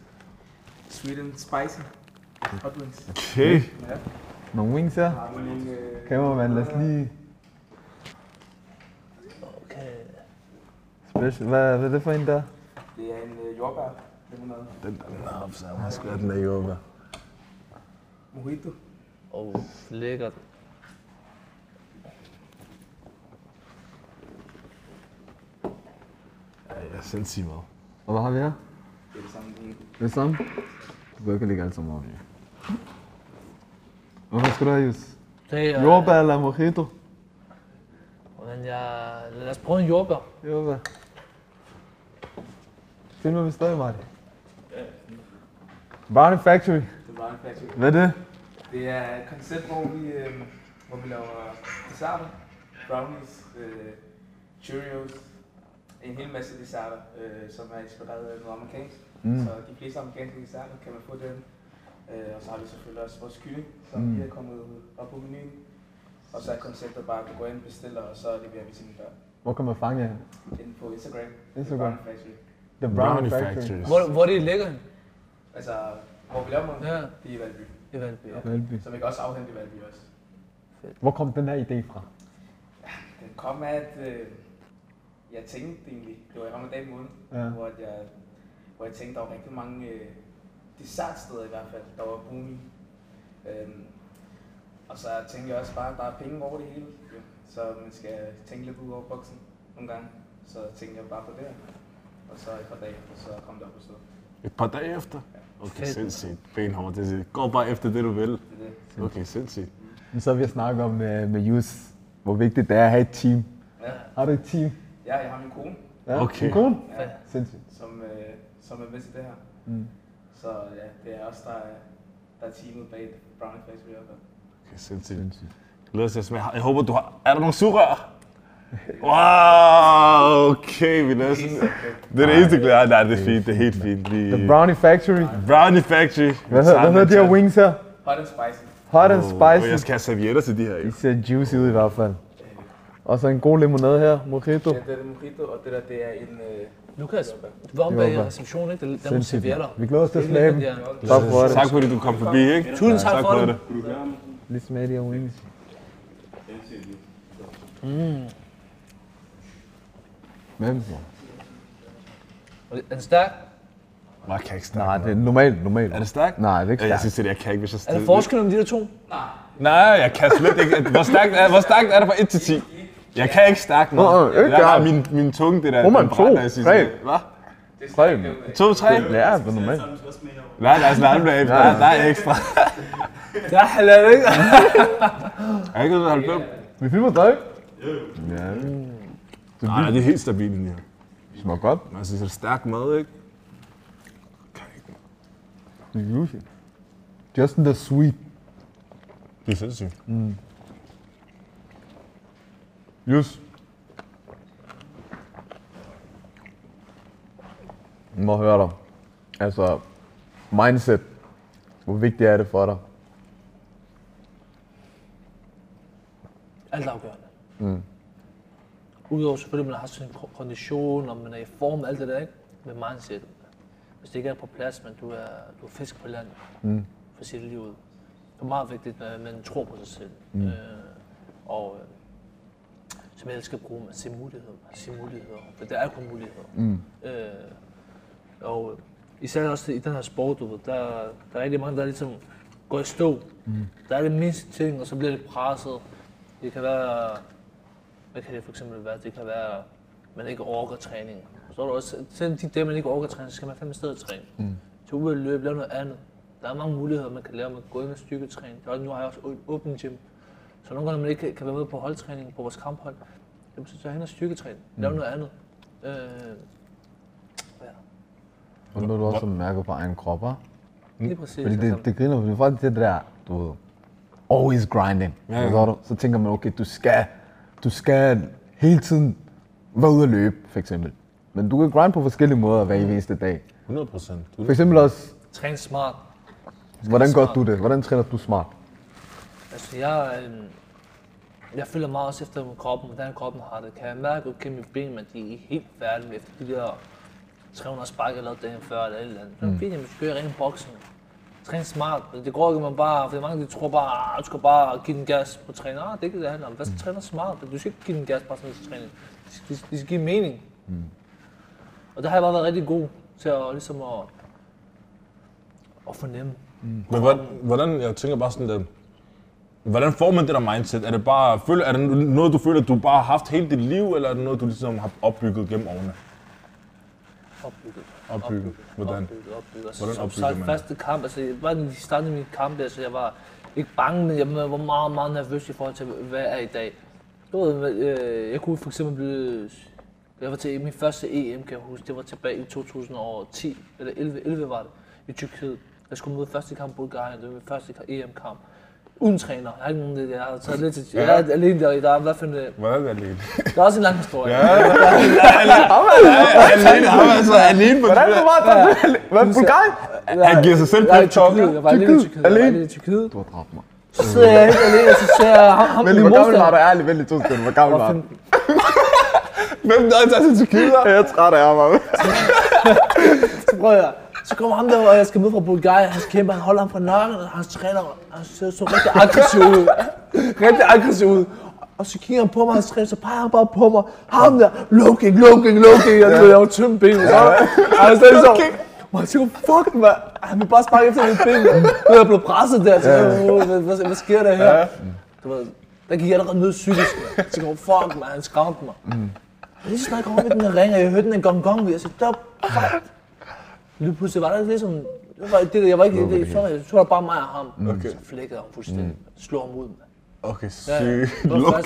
Sweet and Spicy Hot Wings. Okay. Ja, Nogle wings her. så har vi nogle... Uh, Kameraman, lad os lige... Okay. Special. Hvad, hvad er det for en der? Det er en uh, jordbær. Den der er så meget sgu den er jo med. Mojito. Åh, oh, lækkert. Ja, ja, sindssygt meget. Og hvad har vi her? Det er det samme. Det er samme? Du kan ikke lægge alt sammen over. Og hvad skal du have, Jus? Det er, Jordbær eller mojito? Men jeg, lad os prøve en jordbær. Jordbær. Mig, vi stadig, Martin. Brownie Factory. The Brownie Factory. Hvad er det? Det er et koncept, hvor vi, øh, hvor vi laver desserter. Brownies, øh, Cheerios, en hel masse desserter, øh, som er inspireret af noget amerikansk. Mm. Så de fleste amerikanske desserter kan man få den. Øh, og så har vi selvfølgelig også vores kylling, som Mm. lige er kommet op på menuen. Og så er konceptet bare, at du går ind og bestiller, og så leverer vi til din dør. Hvor kan man fange jer? Inde på Instagram. Instagram. Brown Factory. The Brownie Factory. Hvor, hvor er det ligger? Altså, hvor vi laver dem, Ja. det er i Valby. I Valby, ja. Valby. Så vi kan også afhente i Valby også. Hvor kom den her idé fra? Den kom af, at øh, jeg tænkte egentlig, det var i ramadan måned, Ja. ja. hvor, at jeg, hvor jeg tænkte, der var rigtig mange øh, dessertsteder i hvert fald, der var booming. Øhm, og så tænkte jeg også bare, at der er penge over det hele, jo. så man skal tænke lidt ud over boksen nogle gange. Så tænkte jeg bare på det her. Og så et par dage efter, så kom det op på stå. Et par dage efter? Okay, Fedt. sindssygt. Benhård. Det siger, gå bare efter det, du vil. Okay, sindssygt. Men så har vi snakket om med, med Jus, hvor vigtigt det er at have et team. Ja. Har du et team? ja, jeg har min kone, Ja, Okay. Din kone? ja, Sindssygt. som, øh, som er med til det her. Mm. Så ja, det er os, der er, der er teamet bag Brownie Factory i hvert fald. Okay, sindssygt. Sindssygt. Glæder til at smage. Jeg håber, du har... Er der nogle sugerør? Wow, okay, vi sådan... Det er det eneste glæde. Nej, det er fint. Det er helt fint. Vi... The Brownie Factory. Brownie Factory. Hvad hedder, hvad hedder de her wings her? Hot and spicy. Hot and Oh, og jeg spicy. skal have servietter til de her. De ser juicy ud i hvert fald. Og så en god limonade her, mojito. Ja, det er det mojito, og det der, det er en... Øh, Lukas, du var om Det bag godt. receptionen, ikke? Der, der må Sindssygt. servietter. Vi glæder os til at smage dem. Tak for det. Tak fordi du kom forbi, ikke? Tusind tak for det. Lige smage de her wings. Hvem så? Er den stærk? Nej, jeg kan ikke stærk. Nej, det er normalt, normalt. Er det stærkt? Nej, det er ikke Ja, jeg stærkt. synes, det er, jeg kan ikke, hvis jeg Er der forskel om de der to? Nej, jeg kan slet ikke. Hvor stærkt er, hvor stærkt er det fra 1 til 10? Jeg kan ikke stærkt Nå, noget. ikke Nej, nej, stærkt. min, min tunge, det der, Hvor man to, jeg tre. Hvad? det er Tre. stærkt. To, tre? Ja, det er normalt. Nej, der er sådan en der, der, der er ekstra. Der er halal, ikke? Er ikke noget, der Vi filmer stadig? Ja. Så Nej, det er helt stabilt den her. det smager godt. Jeg synes, det er stærk mad, ikke? Kan ikke. Det er juicy. Just the sweet. Det er sindssygt. Jus. Jeg må høre dig. Altså, mindset. Hvor vigtigt er det for dig? Alt afgørende. Mm. Udover selvfølgelig, at man har sin ko- kondition, og man er i form og alt det der, ikke? Med mindset. Hvis det ikke er på plads, men du er, du er fisk på land mm. for sit liv. Det er meget vigtigt, at man tror på sig selv. Mm. Øh, og øh, som jeg elsker at bruge, man ser muligheder. Man ser muligheder. For der er kun muligheder. Mm. Øh, og øh, især også i den her sport, du ved, der, der er rigtig mange, der ligesom går i stå. Mm. Der er det mindste ting, og så bliver det presset. Det kan være, hvad kan det for eksempel være? Det kan være, at man ikke orker træning. Så er der også, selv de dage, man ikke orker træning, så skal man fandme stedet træne. Mm. Til ud løbe, lave noget andet. Der er mange muligheder, man kan lave. Man kan gå ind og styrketræne. Der er, nu har jeg også et åbent gym. Så nogle gange, når man ikke kan- være med på holdtræning, på vores kamphold, jamen, så tager jeg hen og styrketræne. Lave noget andet. Øh, ja, Og nu er du også mærker på egen krop, hva'? lige præcis. Fordi altså. det, det griner, fordi til det der, du ved, always grinding. Ja, Ja. Du? Så tænker man, okay, du skal, du skal hele tiden være ude at løbe, for eksempel. Men du kan grinde på forskellige måder hver eneste dag. 100 procent. For eksempel også, Træn smart. hvordan gør smart. du det? Hvordan træner du smart? Altså, jeg, øh, jeg følger meget også efter kroppen, hvordan kroppen har det. Kan jeg mærke, okay, mine ben, men de er helt færdige efter de der 300 spark, jeg lavede dagen før, eller et eller andet. Det fint, skal gøre ren boksning. Træn smart, det går ikke, at man bare, for mange de tror bare, at du skal bare give den gas på træning. Ah, det er ikke det, det handler om. Hvad skal træne smart? Du skal ikke give den gas bare sådan til træning. Det skal, det skal give mening. Og der har jeg bare været rigtig god til at, ligesom at, at fornemme. Men hvordan, hvordan, jeg tænker bare sådan, der, hvordan får man det der mindset? Er det bare, føler, er det noget, du føler, du bare har haft hele dit liv, eller er det noget, du ligesom har opbygget gennem årene? Opbygget. Opbygget. Hvordan? Opbygget, opbygget. Altså, Hvordan opbygger sagt, man faste kamp, altså jeg- bare da de startede min kamp, altså jeg var ikke bange, men jeg var meget, meget nervøs i forhold til, hvad jeg er i dag. Du ved, øh, jeg kunne for eksempel blive, jeg var til min første EM, kan jeg huske, det var tilbage i 2010, eller 11, 11 var det, i Tyrkiet. Jeg skulle møde første kamp i Bulgarien, det var min første EM-kamp. Uden træner. Jeg har ikke nogen, jeg har taget lidt til, jeg er alene der, der er i hvert fald, Hvordan er det alene? der er også en lang historie. Ja, alene, han er altså alene på Hvordan det. var der? Hvad, Bulgarien? Han giver sig selv pep talk. Jeg var alene i Tyrkiet. Jeg var Alene? alene i Tyrkiet. Du har dræbt mig. Så sidder jeg helt alene, og så ser jeg ham, ham Men min hvor gammel var du ærligt? Vent lige to sekunder. Hvor gammel var du? Hvem der er til Tyrkiet? Jeg er træt af ham. Så prøver jeg. Så kommer ham der, og jeg skal møde fra Bulgarien. Han kæmper, han holder ham fra nakken, og hans træner, han ser så rigtig aggressiv ud. rigtig aggressiv ud. Og så kigger han på mig, hans træner, så peger han bare på mig. Ham der, kick, low kick, low kick. Jeg, var tynd ben, så han sagde så, og jeg tænker, fuck, man. Han vil bare sparke efter mit ben. mand. Nu er jeg blevet presset der. Så, hvad, hvad, hvad, sker der her? Du ved, der gik jeg allerede ned psykisk. mand. Jeg tænker, fuck, man, han skræmte mig. Og lige så snart jeg kom op i den her ring, og jeg hørte den en gong gong, jeg sagde, stop, fuck. Lige pludselig var der ligesom, det var det, jeg var ikke, det, sorry, jeg tror, der bare mig og ham. Okay. Så flækkede han fuldstændig, slog ham ud, mand. Okay, Ja, ja. var.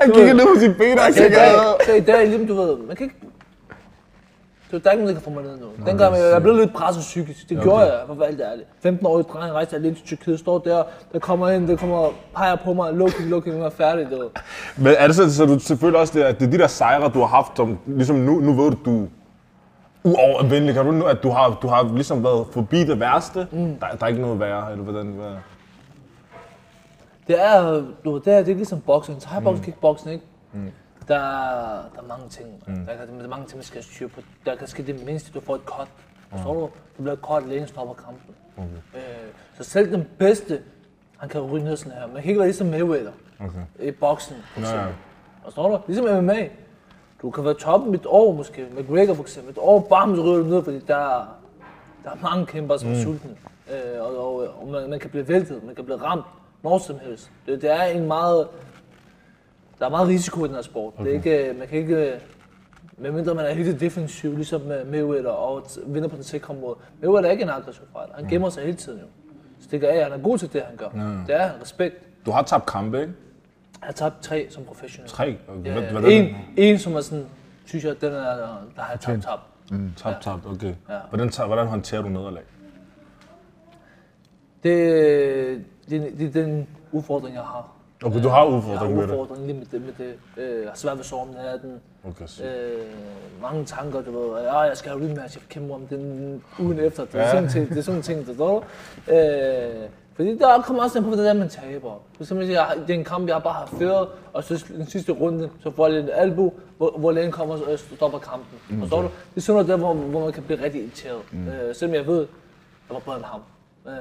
Han Du ned på sit ben, og Så i kigger dag, så i dag, ligesom du ved, man kan ikke, det der er ikke nogen, der kan få mig ned nu. Dengang jeg, jeg blev lidt presset psykisk. Det gjorde jeg, for at være helt ærlig. 15-årig dreng rejste alene til Tyrkiet, står der, der kommer ind, der kommer peger på mig, low kick, nu er jeg færdig, du ved. Men er det så, så du selvfølgelig også, det, at det er de der sejre, du har haft, som ligesom nu, nu ved du, du er uovervindelig. Kan du nu, at du har, du har ligesom været forbi det værste? Mm. Der, der er ikke noget værre, eller hvordan? Hvad? Det er, du det er, det er ligesom boxing. Thai boxing, mm. kickboxing, ikke? Mm. Der, er- der er mange ting. Mm. Der, kan, der er mange ting, man skal styre på. Der kan ske det mindste, du får et cut. Forstår du? Du bliver cut, lægen stopper kampen. Okay. Øh, så selv den bedste, han kan ryge ned sådan her. Man kan ikke være ligesom Mayweather Okay. i boxing, for eksempel. Forstår du? Ligesom MMA. Du kan være toppen et år måske. McGregor for eksempel. Et år, bam, så ryger du ned, fordi der, der er mange kæmper, som er sultne. Øh, og, og, og man, man, kan blive væltet, man kan blive ramt når som helst. Det, det er en meget... Der er meget risiko i den her sport. Okay. Det er ikke, man kan ikke... Medmindre man er helt defensiv, ligesom med Mayweather, og t- vinder på den sikre måde. Mayweather er ikke en aggressiv fighter. Han gemmer sig hele tiden jo. Stikker af, han er god til det, han gør. Det er han. Respekt. Du har tabt kampe, ikke? Jeg har tabt tre som professionel. Tre? Okay. Ja, Hvad, en, en, som er sådan, synes jeg, den er, der har jeg tabt tabt. Tabt, tabt, okay. Ja. Hvordan, tager- hvordan håndterer du nederlag? Det, det, det er den udfordring, jeg har. Okay, du har Jeg har udfordring med det. udfordring lige med det. Med det. Øh, jeg har svært ved sove om natten. Okay, så. Øh, mange tanker, du ved. Ja, jeg skal have rematch, jeg kæmper om den ugen efter. Det er Ja. sådan ting, det er sådan ting, der står. Øh, fordi der kommer også an på, hvordan man taber. For eksempel, jeg, det er en kamp, jeg bare har ført, og så den sidste runde, så får jeg lidt albu, hvor, hvor lægen kommer og stopper kampen. Mm, Forstår du? Det er sådan noget der, hvor, hvor man kan blive rigtig irriteret. Mm. Øh, selvom jeg ved, jeg var bedre end ham. Øh,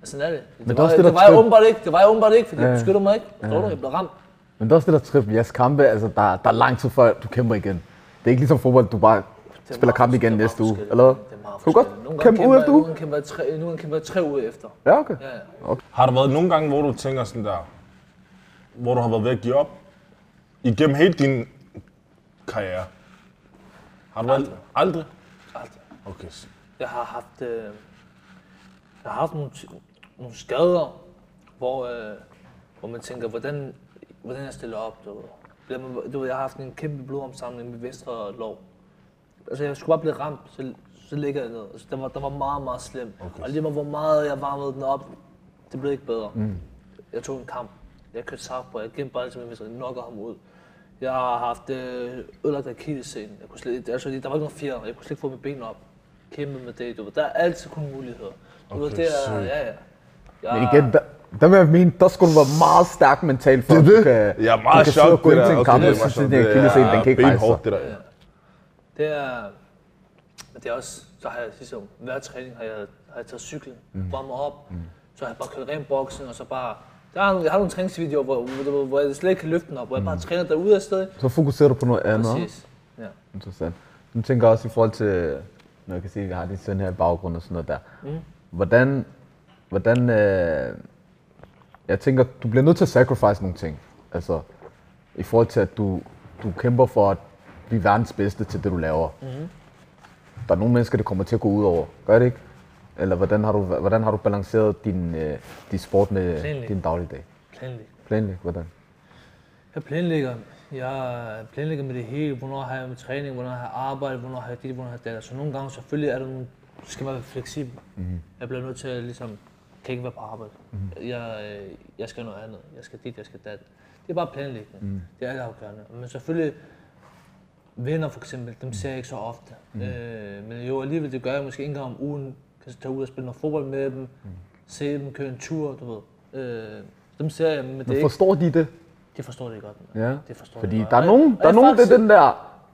men sådan er det. Det, er var, det, det, det var jeg åbenbart ikke, det var jeg åbenbart ikke, fordi jeg beskyttede mig ikke. Forstår du? Jeg blev ramt. Men det er også det der trip. Jeres kampe, altså der, der er lang tid før du kæmper igen. Det er ikke ligesom fodbold, du bare spiller kamp igen næste Det er uge, meget eller hvad? forskelligt. Det er meget Kan du godt kæmpe kæmper efter uge? Nogle gange kæmper jeg tre, kæmper jeg tre uger efter. Ja, okay. Ja, ja. Har der været nogle gange, hvor du tænker sådan der, hvor du har været ved at give op? Igennem hele din karriere? Har du været... Aldrig? Aldrig. Okay. Jeg har haft, øh, jeg har haft nogle, nogle skader, hvor, øh, hvor man tænker, hvordan, hvordan jeg stiller op. Du ved. Du ved, jeg har haft en kæmpe blodomsamling med venstre lov. Altså, jeg skulle bare blive ramt, så, så ligger jeg ned. Altså, det, var, det var meget, meget slemt. Okay. Og lige meget, hvor meget jeg varmede den op, det blev ikke bedre. Mm. Jeg tog en kamp. Jeg kørte sagt på, jeg gemte bare altid med venstre, jeg knocker ham ud. Jeg har haft øh, ødelagt akillescenen. Jeg kunne slet, altså, der var ikke nogen fjer, jeg kunne slet ikke få mit ben op. Kæmpe med det, du ved. Der er altid kun muligheder. Du ved, Okay, det er, sygt. ja, ja. Jeg, Men igen, der, der vil jeg mene, der skulle du være meget stærk mentalt for, Det at du det. kan, Jeg er du meget kan sidde og gå det ind til der. en Okay, kamp, det og er meget synes, chok. at din akillescene, den kan ikke rejse sig. benhårdt, det der. Det er, men det er også, så har jeg ligesom, hver træning har jeg, har jeg taget cyklen, mm. varmet op, mm. så har jeg bare kørt ren boksen, og så bare, der er, jeg har nogle træningsvideoer, hvor, hvor, hvor jeg slet ikke kan løfte den op, hvor jeg bare træner derude af sted. Så fokuserer du på noget andet. Præcis. Ja. Interessant. Nu tænker jeg også i forhold til, når jeg kan se, at jeg har din søn her i baggrund og sådan noget der. Mm. Hvordan, hvordan øh, jeg tænker, du bliver nødt til at sacrifice nogle ting. Altså, i forhold til, at du, du kæmper for at blive verdens bedste til det, du laver. Mm. Der er nogle mennesker, det kommer til at gå ud over. Gør det ikke? Eller hvordan har du, hvordan har du balanceret din, øh, din sport med Planlæg. din dagligdag? Planlæg. Planlæg, hvordan? Jeg planlægger. Jeg planlægger med det hele. Hvornår har jeg med træning, hvornår har jeg arbejde, hvornår har jeg dit, hvornår har jeg det. Så nogle gange selvfølgelig er der nogle, skal man være fleksibel. Mm. Jeg bliver nødt til at ligesom kan ikke være på arbejde. Mm. Jeg, øh, jeg skal noget andet. Jeg skal dit, jeg skal dat. Det er bare planlægning. Mm. Det er alt afgørende. Men selvfølgelig, venner for eksempel, dem ser jeg ikke så ofte. Mm. Øh, men jo, alligevel, det gør jeg måske en gang om ugen. Kan så tage ud og spille noget fodbold med dem. Mm. Se dem køre en tur, du ved. Øh, dem ser jeg, men det er Men ikke, forstår de det? det forstår de godt. Ja. Det forstår Fordi de godt. der er Og- nogen, og der er nogen, det er den der,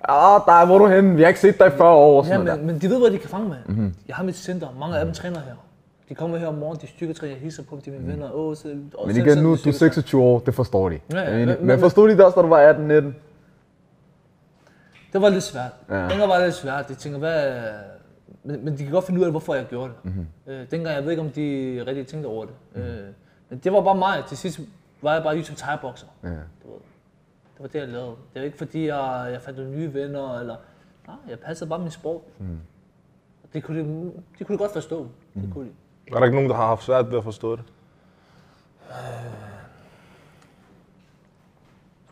ah, der er, hvor er du henne? Vi har ikke set dig i 40 år. og Ja, Sådan men, men de ved, hvad de kan fange med. Mhm. Mm-hmm. Jeg har mit center. Mange af dem træner her. De kommer her om morgenen, de styrketræner, jeg hilser på dem, de er mine venner. Åh, så, Mhm. Men igen, nu de er du styrketræner. 26 år, det forstår de. Ja, ja, men, men- men, men- forstod de det også, da du var 18-19? Det var lidt svært. Ja. Dengang var det lidt svært. De tænker, hvad... Men, men de kan godt finde ud af, hvorfor jeg gjorde det. Mhm. Mm-hmm. Øh, dengang, jeg ved ikke, om de rigtig tænkte over det. Mm-hmm. Øh, men det var bare mig. Til sidst var jeg bare YouTube thai-bokser. Ja. Du ved. Det var det, jeg lavede. Det var ikke fordi, jeg, jeg fandt nogle nye venner, eller... Nej, jeg passede bare min sport. Mm. Det kunne de, de kunne de godt forstå. Mm. Det kunne de. Er der ikke nogen, der har haft svært ved at forstå det? Fordi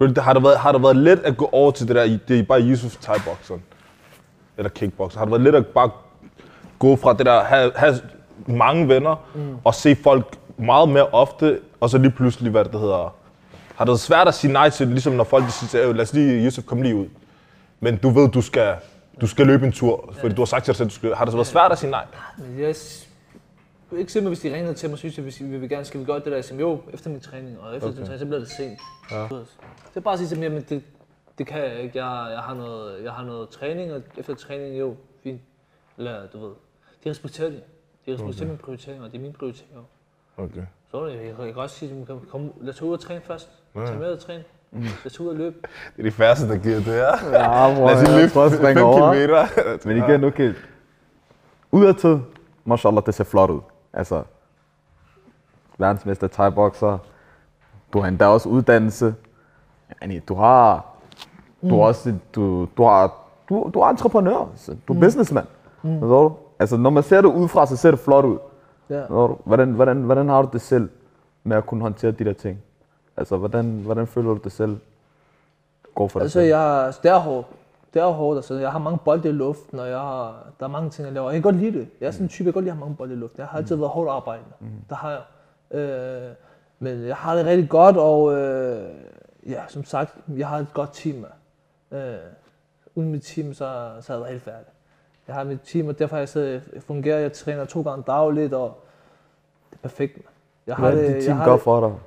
det- Har det, været, har det været let at gå over til det der, det er bare Yusuf thai boxeren eller kickboxer? Har det været let at bare gå fra det der, have, have mange venner, mm. og se folk meget mere ofte, og så lige pludselig, hvad det hedder, har det været svært at sige nej til, ligesom når folk siger, "Øh, lad os lige, Yusuf, kom lige ud. Men du ved, du skal, du skal løbe en tur, fordi du har sagt til dig selv, du skal, har det så været svært at sige nej? Men jeg s- ikke simpelthen, hvis de ringede til mig og synes, at hvis vi vil gerne, skal vi gøre det der, jeg jo, efter min træning, og efter okay. min træning, så bliver det sent. Ja. Det er bare sige til men det, det kan jeg ikke. Jeg, jeg, har noget, jeg har noget træning, og efter træning, jo, fint. Eller, du ved, de respekterer det. De respekterer okay. mine prioriteringer, og det er mine prioriteringer. Okay. Så er jeg, kan- jeg kan også sige, at kom, kom, lad os tage ud og træne først. Tag med og træne. Lad os ud og løbe. Det er de færreste, der giver det her. Ja, bror, Lad os jeg at 5 springe over. kilometer. Men igen, okay. Udadtil, mashallah, det ser flot ud. Altså, verdensmester thai-bokser. Du har endda også uddannelse. Yani, du har, du har også, du, du har, du, du er entreprenør. Så du er businessman. Mm. Du? Altså, når man ser det udefra, så ser det flot ud. Forstår du? Hvordan, hvordan, hvordan har du det selv med at kunne håndtere de der ting? Altså, hvordan, hvordan føler du det selv går for dig Altså, selv? jeg, det er hårdt. Det er hårdt, altså. Jeg har mange bolde i luften, og jeg har, der er mange ting, jeg laver. Jeg kan godt lide det. Jeg er sådan en type, jeg kan godt lide at have mange bolde i luften. Jeg har altid været hårdt arbejdende. Mm. Det har jeg. Øh, men jeg har det rigtig godt, og øh, ja, som sagt, jeg har et godt team. Øh, uden mit team, så, så havde jeg været helt færdig. Jeg har mit team, og derfor har jeg så fungerer. Jeg træner to gange dagligt, og det er perfekt. Jeg Hvad er det, dit team har gør for dig?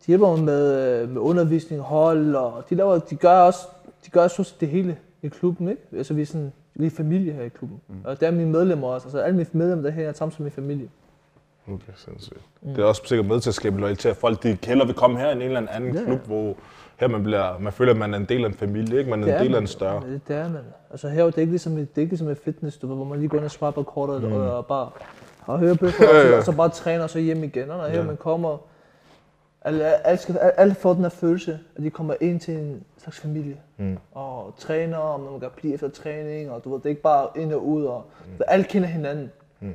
de hjælper mig med, øh, med undervisning, hold, og de, laver, de gør også de gør også det hele i klubben, ikke? Altså, vi er sådan, vi er familie her i klubben. Mm. Og det er mine medlemmer også. Altså, alle mine medlemmer der her er sammen som min familie. Okay, sindssygt. Mm. Det er også sikkert med til at skabe loyalitet, at folk de hellere vil komme her end en eller anden Ja, ja. klub, hvor her man, bliver, man føler, at man er en del af en familie, ikke? Man er Det en del af en større. Det, det er man. Altså her, det er ikke ligesom, det er ikke ligesom et fitness, du hvor man lige går ind og swiper kortet mm. og, og bare og hører bøffer, Ja, ja. og så bare træner og så hjem igen. Og her Ja. man kommer, alle, alle, skal, alle, får den her følelse, at de kommer ind til en slags familie. Mm. Og træner, og man kan blive efter træning, og du ved, det er ikke bare ind og ud, og mm. alle kender hinanden. Mm.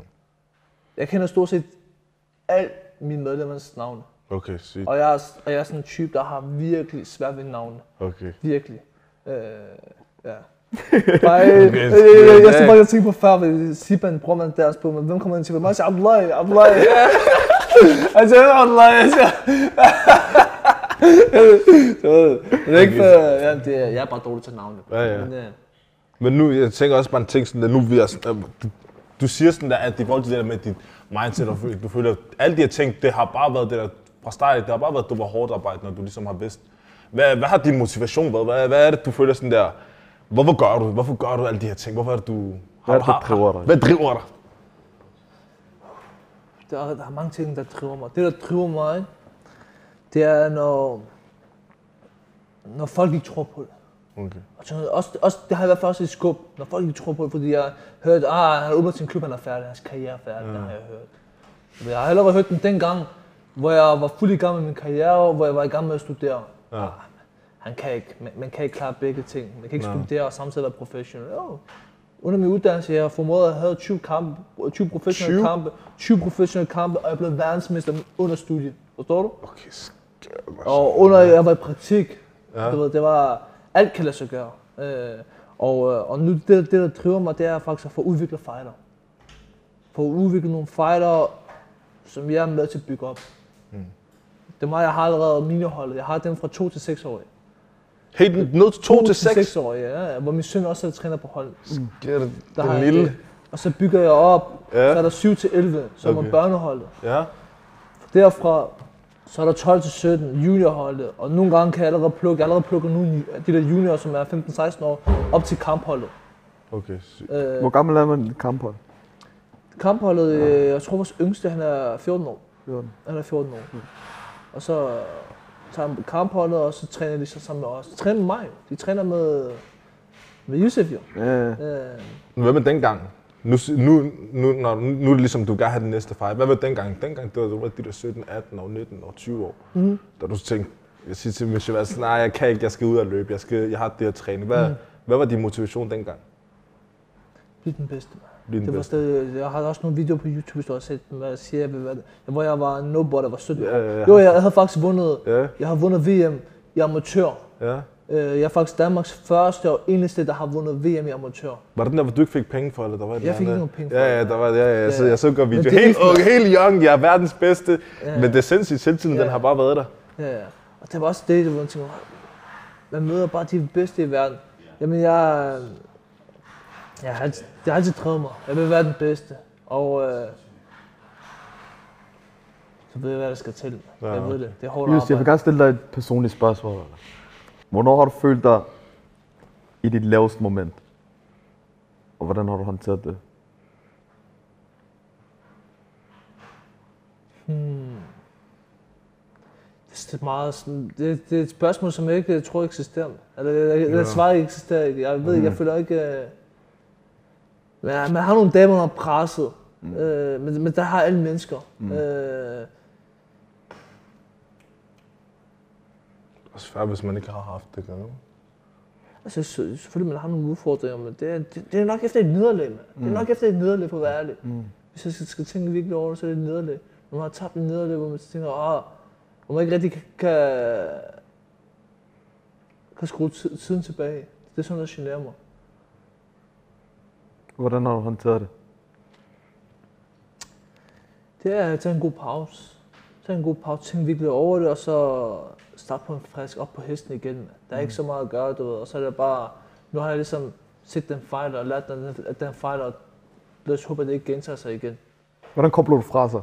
Jeg kender stort set alle mine medlemmers navne. Okay, sygt. Og jeg er, og jeg er sådan en type, der har virkelig svært ved navne. Okay. Virkelig. Øh, ja. Bare, øh, Okay, øh, øh, jeg skal bare tænke på før, hvis Siban bruger man deres på, men hvem kommer ind til mig? Jeg siger, Abdullahi, Abdullahi. Siger. Du ved, det er ikke for, ja, det er, jeg er bare dårlig til navne. Ja, ja. Men, øh, Men nu, jeg tænker også bare en ting sådan, at nu vi er, du, du siger sådan der, at i forhold til det der med dit mindset, og du føler, at alle de her ting, det har bare været det der, fra start, det har bare været, at du var hårdt arbejde, når du ligesom har vidst. Hvad, hvad har din motivation været? Hvad, hvad er det, du føler sådan der, hvorfor gør du det? Hvorfor gør du alle de her ting? Hvorfor er det, du... Hvad er det, der driver dig? Hvad driver dig? Der, er, der er mange ting, der driver mig. Det, der driver mig, det er, når, når folk ikke tror på det. Okay. Og sådan noget. Også, også, det har i hvert fald også et skub, når folk ikke tror på det, fordi jeg har hørt, ah, han åbnet sin klub, han er færdig, hans karriere er færdig, mm. det har jeg hørt. Men jeg har allerede hørt den dengang, hvor jeg var fuld i gang med min karriere, hvor jeg var i gang med at studere. Ja. Ah, han kan ikke, man, man kan ikke klare begge ting. Man kan ikke Nej. studere og samtidig være professionel. Jo. Under min uddannelse, jeg har formået at have 20, kampe, 20 professionelle 20? kampe, 20 professionelle kampe, og jeg blevet verdensmester under studiet. Forstår du? Okay, skørt, Og under jeg var i praktik, Ja. du ved, det var, alt kan lade sig gøre. Øh, og, øh, og nu det, det, der driver mig, det er faktisk at få udviklet fighter. Få udviklet nogle fighter, som jeg er med til at bygge op. Mm. Det er mig, jeg har allerede miniholdet. Jeg har dem fra 2 til 6 år. Helt ned til 2 til 6. 6 år, ja. Hvor min søn også er træner på hold. Ja, det, Der den lille. det. Og så bygger jeg op. Ja. Så er der 7 til 11, som Okay. er børneholdet. Ja. Derfra, så er der 12 til 17, juniorholdet. Og nogle gange kan jeg allerede plukke, jeg allerede plukket nogle af de der juniorer, som er 15-16 år, op til kampholdet. Okay, sygt. Øh, Hvor gammel er man i kamphold? kampholdet, øh, jeg tror vores yngste, han er 14 år. 14. Han er 14 år. Og så tager på kampholdet, og så træner de så sammen med os. De træner med mig. De træner med, med Yusuf jo. Ja. Øh, Hvad med dengang? Nu, nu, nu, når, nu er det ligesom, du gerne have den næste fight. Hvad med dengang? Dengang, det var, det var de der 17, 18 år, 19 år, 20 år. Mm. Da du tænkte, jeg siger til mig, sådan, nej, jeg kan ikke, jeg skal ud og løbe, jeg, skal, jeg har det her træning. Hvad, mm. hvad var din motivation dengang? bliv den bedste, mand. Den Det var stadig, jeg har også nogle videoer på YouTube, set dem, hvor jeg siger, hvor jeg var nobody, var 17 Ja, ja, ja. Jo, jeg havde faktisk vundet, Ja, jeg har vundet VM i amatør. ja. Øh, Jeg er faktisk Danmarks første og eneste, der har vundet VM i amatør. Var det den der, hvor du ikke fik penge for, eller der var Jeg fik ikke nogen penge for Ja, ja, der var, ja, ja, jeg, så, Ja. jeg så godt video. Helt, ung, helt young, jeg er verdens bedste. Ja. Men det er sindssygt, selvtiden, Ja. den har bare været der. Ja, ja. Og det var også det, hvor man tænker, man møder bare de bedste i verden. Jamen, jeg, jeg, har, altid, det har altid drevet mig. Jeg vil være den bedste. Og øh, så ved jeg, hvad der skal til. Ja, Jeg ved det. Det er hårdt Just, jeg vil arbejde. gerne stille dig et personligt spørgsmål. Hvornår har du følt dig i dit laveste moment? Og hvordan har du håndteret det? Det er meget sådan, det, det er et spørgsmål, som jeg ikke tror eksisterer. Eller, jeg, jeg, Ja. ikke eksisterer ikke. Jeg ved ikke, jeg føler ikke... øh, Men man har nogle dage, man har presset. Mm. Øh, men, men der har alle mennesker. Mm. Øh, Også svært, hvis man ikke har haft det. Kan altså, så- selvfølgelig, man har nogle udfordringer, men det er, det, det er nok efter et nederlag, man. Mm. Det er nok efter et nederlag, for at være ærlig. Mm. Hvis jeg skal, skal tænke virkelig over det, så er det et nederlag. Når man har tabt et nederlag, hvor man tænker, ah, hvor man ikke rigtig kan, kan, kan skrue ti- tiden tilbage. Det er sådan, der generer mig. Hvordan har du håndteret det? Det er at tage en god pause. Tage en god pause, tænke virkelig over det, og så starte på en frisk op på hesten igen. Der er ikke så meget at gøre, du ved. Og så er det bare, nu har jeg ligesom set den fejl og lært den, at den fejl, og lad os håbe, at det ikke gentager sig igen. Hvordan kobler du fra sig,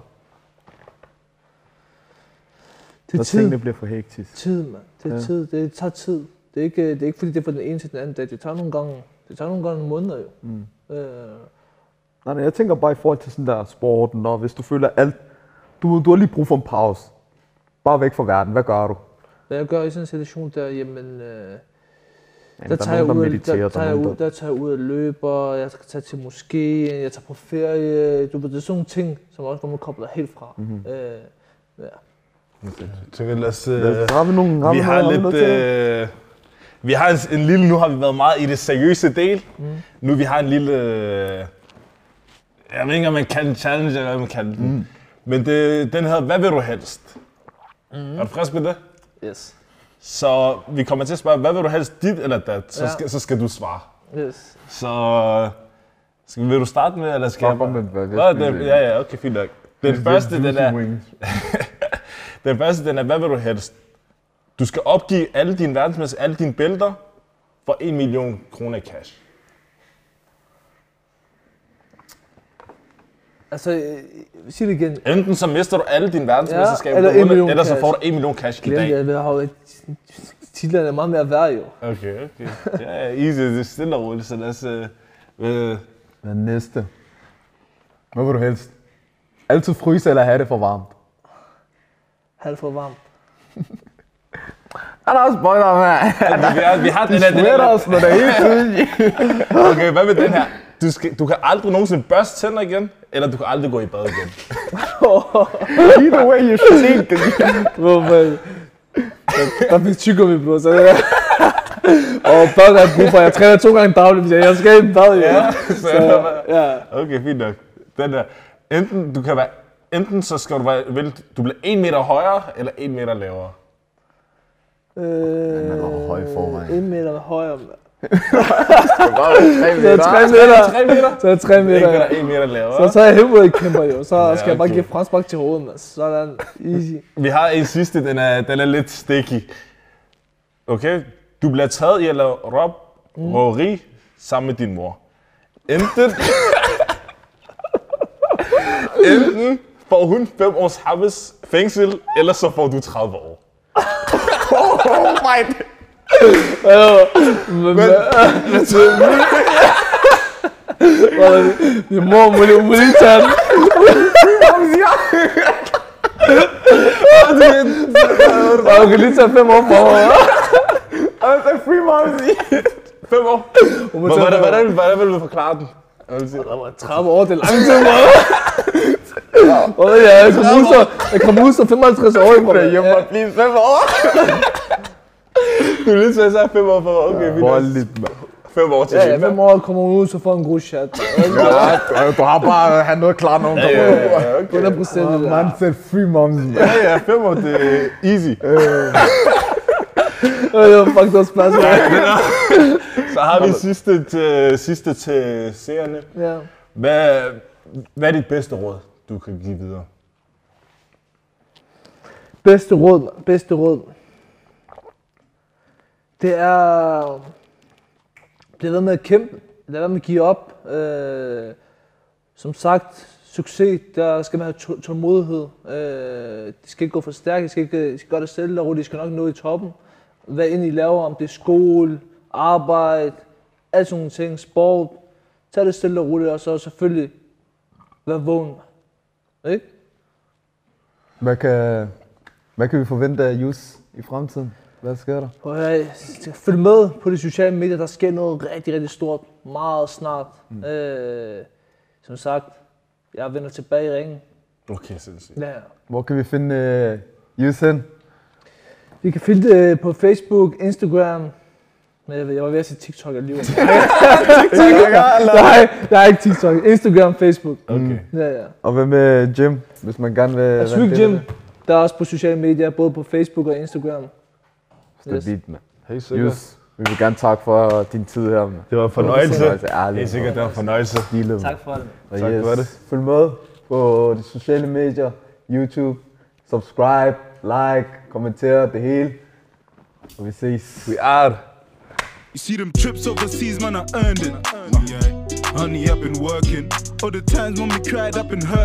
Det er tid. tingene bliver for hektisk? Tid, mand. Det er Ja. tid. Det tager tid. Det er, ikke, det er ikke fordi, det er fra den ene til den anden dag. Det tager nogle gange, det tager nogle gange nogle måneder jo. Mm. Øh, Nej, nej, jeg tænker bare i forhold til sådan der sporten, og hvis du føler alt, du, du har lige brug for en pause. Bare væk fra verden, hvad gør du? hvad jeg gør i sådan en situation der, jamen, øh, Jamen, der, tager jeg nogen, ud, der mediterer, der, der tager er jeg nogen, ud, der tager jeg ud og løber, jeg skal tage til moskeen, jeg tager på ferie, du ved, det er sådan nogle ting, som også hvor man kobler helt fra. Mhm. Mm-hmm. Øh, ja. Okay. Jeg tænker, lad os... Øh, Lad os- Har vi nogle, har vi vi har noget, lidt... noget Øh, vi har en, en lille... Nu har vi været meget i det seriøse del. Mm. Nu vi har en lille... Øh, jeg ved ikke, om man kan en challenge, eller hvad man kan den. Mm. Men det, den hedder, hvad vil du helst? Mm. Er du frisk med det? Yes. Så vi kommer til at spørge, hvad vil du helst, dit eller dat? Så, Ja. skal, så skal du svare. Yes. Så skal, vil du starte med, eller skal Bare jeg bare? med, hvad- Nå, den, ja, ja, okay, fint nok. Den første, den er, den første, den er, hvad vil du helst? Du skal opgive alle dine verdensmester, alle dine bælter, for 1 million kroner i cash. Altså, øh, sig det igen. Enten så mister du alle dine verdensmesterskaber, Ja, eller har 1 million eller så cash. får du 1 million cash i Glem dag. det, jeg har jo titlerne er meget mere værd jo. Okay, okay. Ja, ja, easy, det er stille og roligt, så lad os... Øh, øh, Den næste. Hvad vil du helst? Altid fryse eller have det for varmt? Halv for varmt. Han også spoiler, mand. vi, har, vi har den her, den her, os, når det er helt tiden. Okay, hvad med den her? Du, skal, du kan aldrig nogensinde børste tænder igen, eller du kan aldrig gå i bad igen. Either way, you should think. Hvor man... Der, der fik tyggegummi på, så det Og bad er brug for. Jeg træner to gange dagligt, jeg, jeg skal i bad. Ja, så, Så, ja. Okay, fint nok. Den der. Enten, du kan være, enten så skal du være, vel, du bliver 1 meter højere, eller 1 meter lavere. Øh, er nok høj forvejen. En meter højere. Det er bare tre Så er det meter. 3 meter. Så er det 3 meter. Ikke ja. der er en meter lavere. Så tager jeg heavyweight kæmper jo. Så Ja, skal jeg bare give fremspark til hovedet. Sådan. Easy. Vi har en sidste, den er, den er lidt sticky. Okay? Du bliver taget i at lave rob, røveri sammen med din mor. Enten... Enten får hun 5 års habes fængsel, eller så får du 30 år. Oh my... Men, men, Min mor må lige, må lige tage den. Og du kan lige tage fem år for mig. Altså, free momsy. 5 år. Hun må Hvordan, tage hvordan, vil? Jeg vil sige, 30 år, det er lang tid, mor. Og ja, jeg kommer ud så, jeg kommer ud så 55 år mig. Jeg må blive 5 år. du er lige til at sige 5 år for, okay, vi er Voldeligt, mand. 5 år til Ja, ja, Zimba. fem år kommer hun ud, så får en god chat. Ja, du har bare han noget klar nogen. Ja, ja, ja, okay. 100 procent. det der. Man said free moms. Ja, ja, 5 år, det er easy. Fuck, det var splads. Så har vi sidste til, sidste til seerne. Ja. Hvad, hvad er dit bedste råd, du kan give videre? Bedste råd, bedste råd. Det er... Bliv ved med at kæmpe. Lad være med at give op. Øh, som sagt, succes, der skal man have tå- tålmodighed. Øh, det skal ikke gå for stærkt, det skal, ikke, skal gøre det selv og det skal nok nå i toppen. Hvad end I laver, om det er skole, arbejde, alle sådan nogle ting, sport. Tag det stille og roligt, og så selvfølgelig vær vågen. Ikke? Hvad kan, hvad kan vi forvente af Jus i fremtiden? Hvad sker der? Og jeg følge med på de sociale medier. Der sker noget rigtig, rigtig stort meget snart. Mm. Øh, som sagt, jeg vender tilbage i ringen. Okay, sindssygt. Ja. Hvor kan vi finde uh, Jus hen? Vi kan finde det på Facebook, Instagram. Men jeg, ved, jeg var ved at sige TikTok alligevel. Nej, jeg er ikke TikTok. Instagram, Facebook. Okay. Ja, ja. Og hvad med Jim, hvis man gerne vil... af Gym. det? Der er også på sociale medier, både på Facebook og Instagram. Stabilt, mand. Helt sikkert. Vi vil gerne takke for din tid her, mand. Det var en fornøjelse. Helt sikkert, det var en fornøjelse. Stilet, Tak for det. Tak for det. Følg med på de sociale medier, YouTube, subscribe, like, kommenter, det hele. Og vi ses. We are. You see them trips overseas, man, I earned it. Honey, I've been working. All the times when we cried, I've been hurt.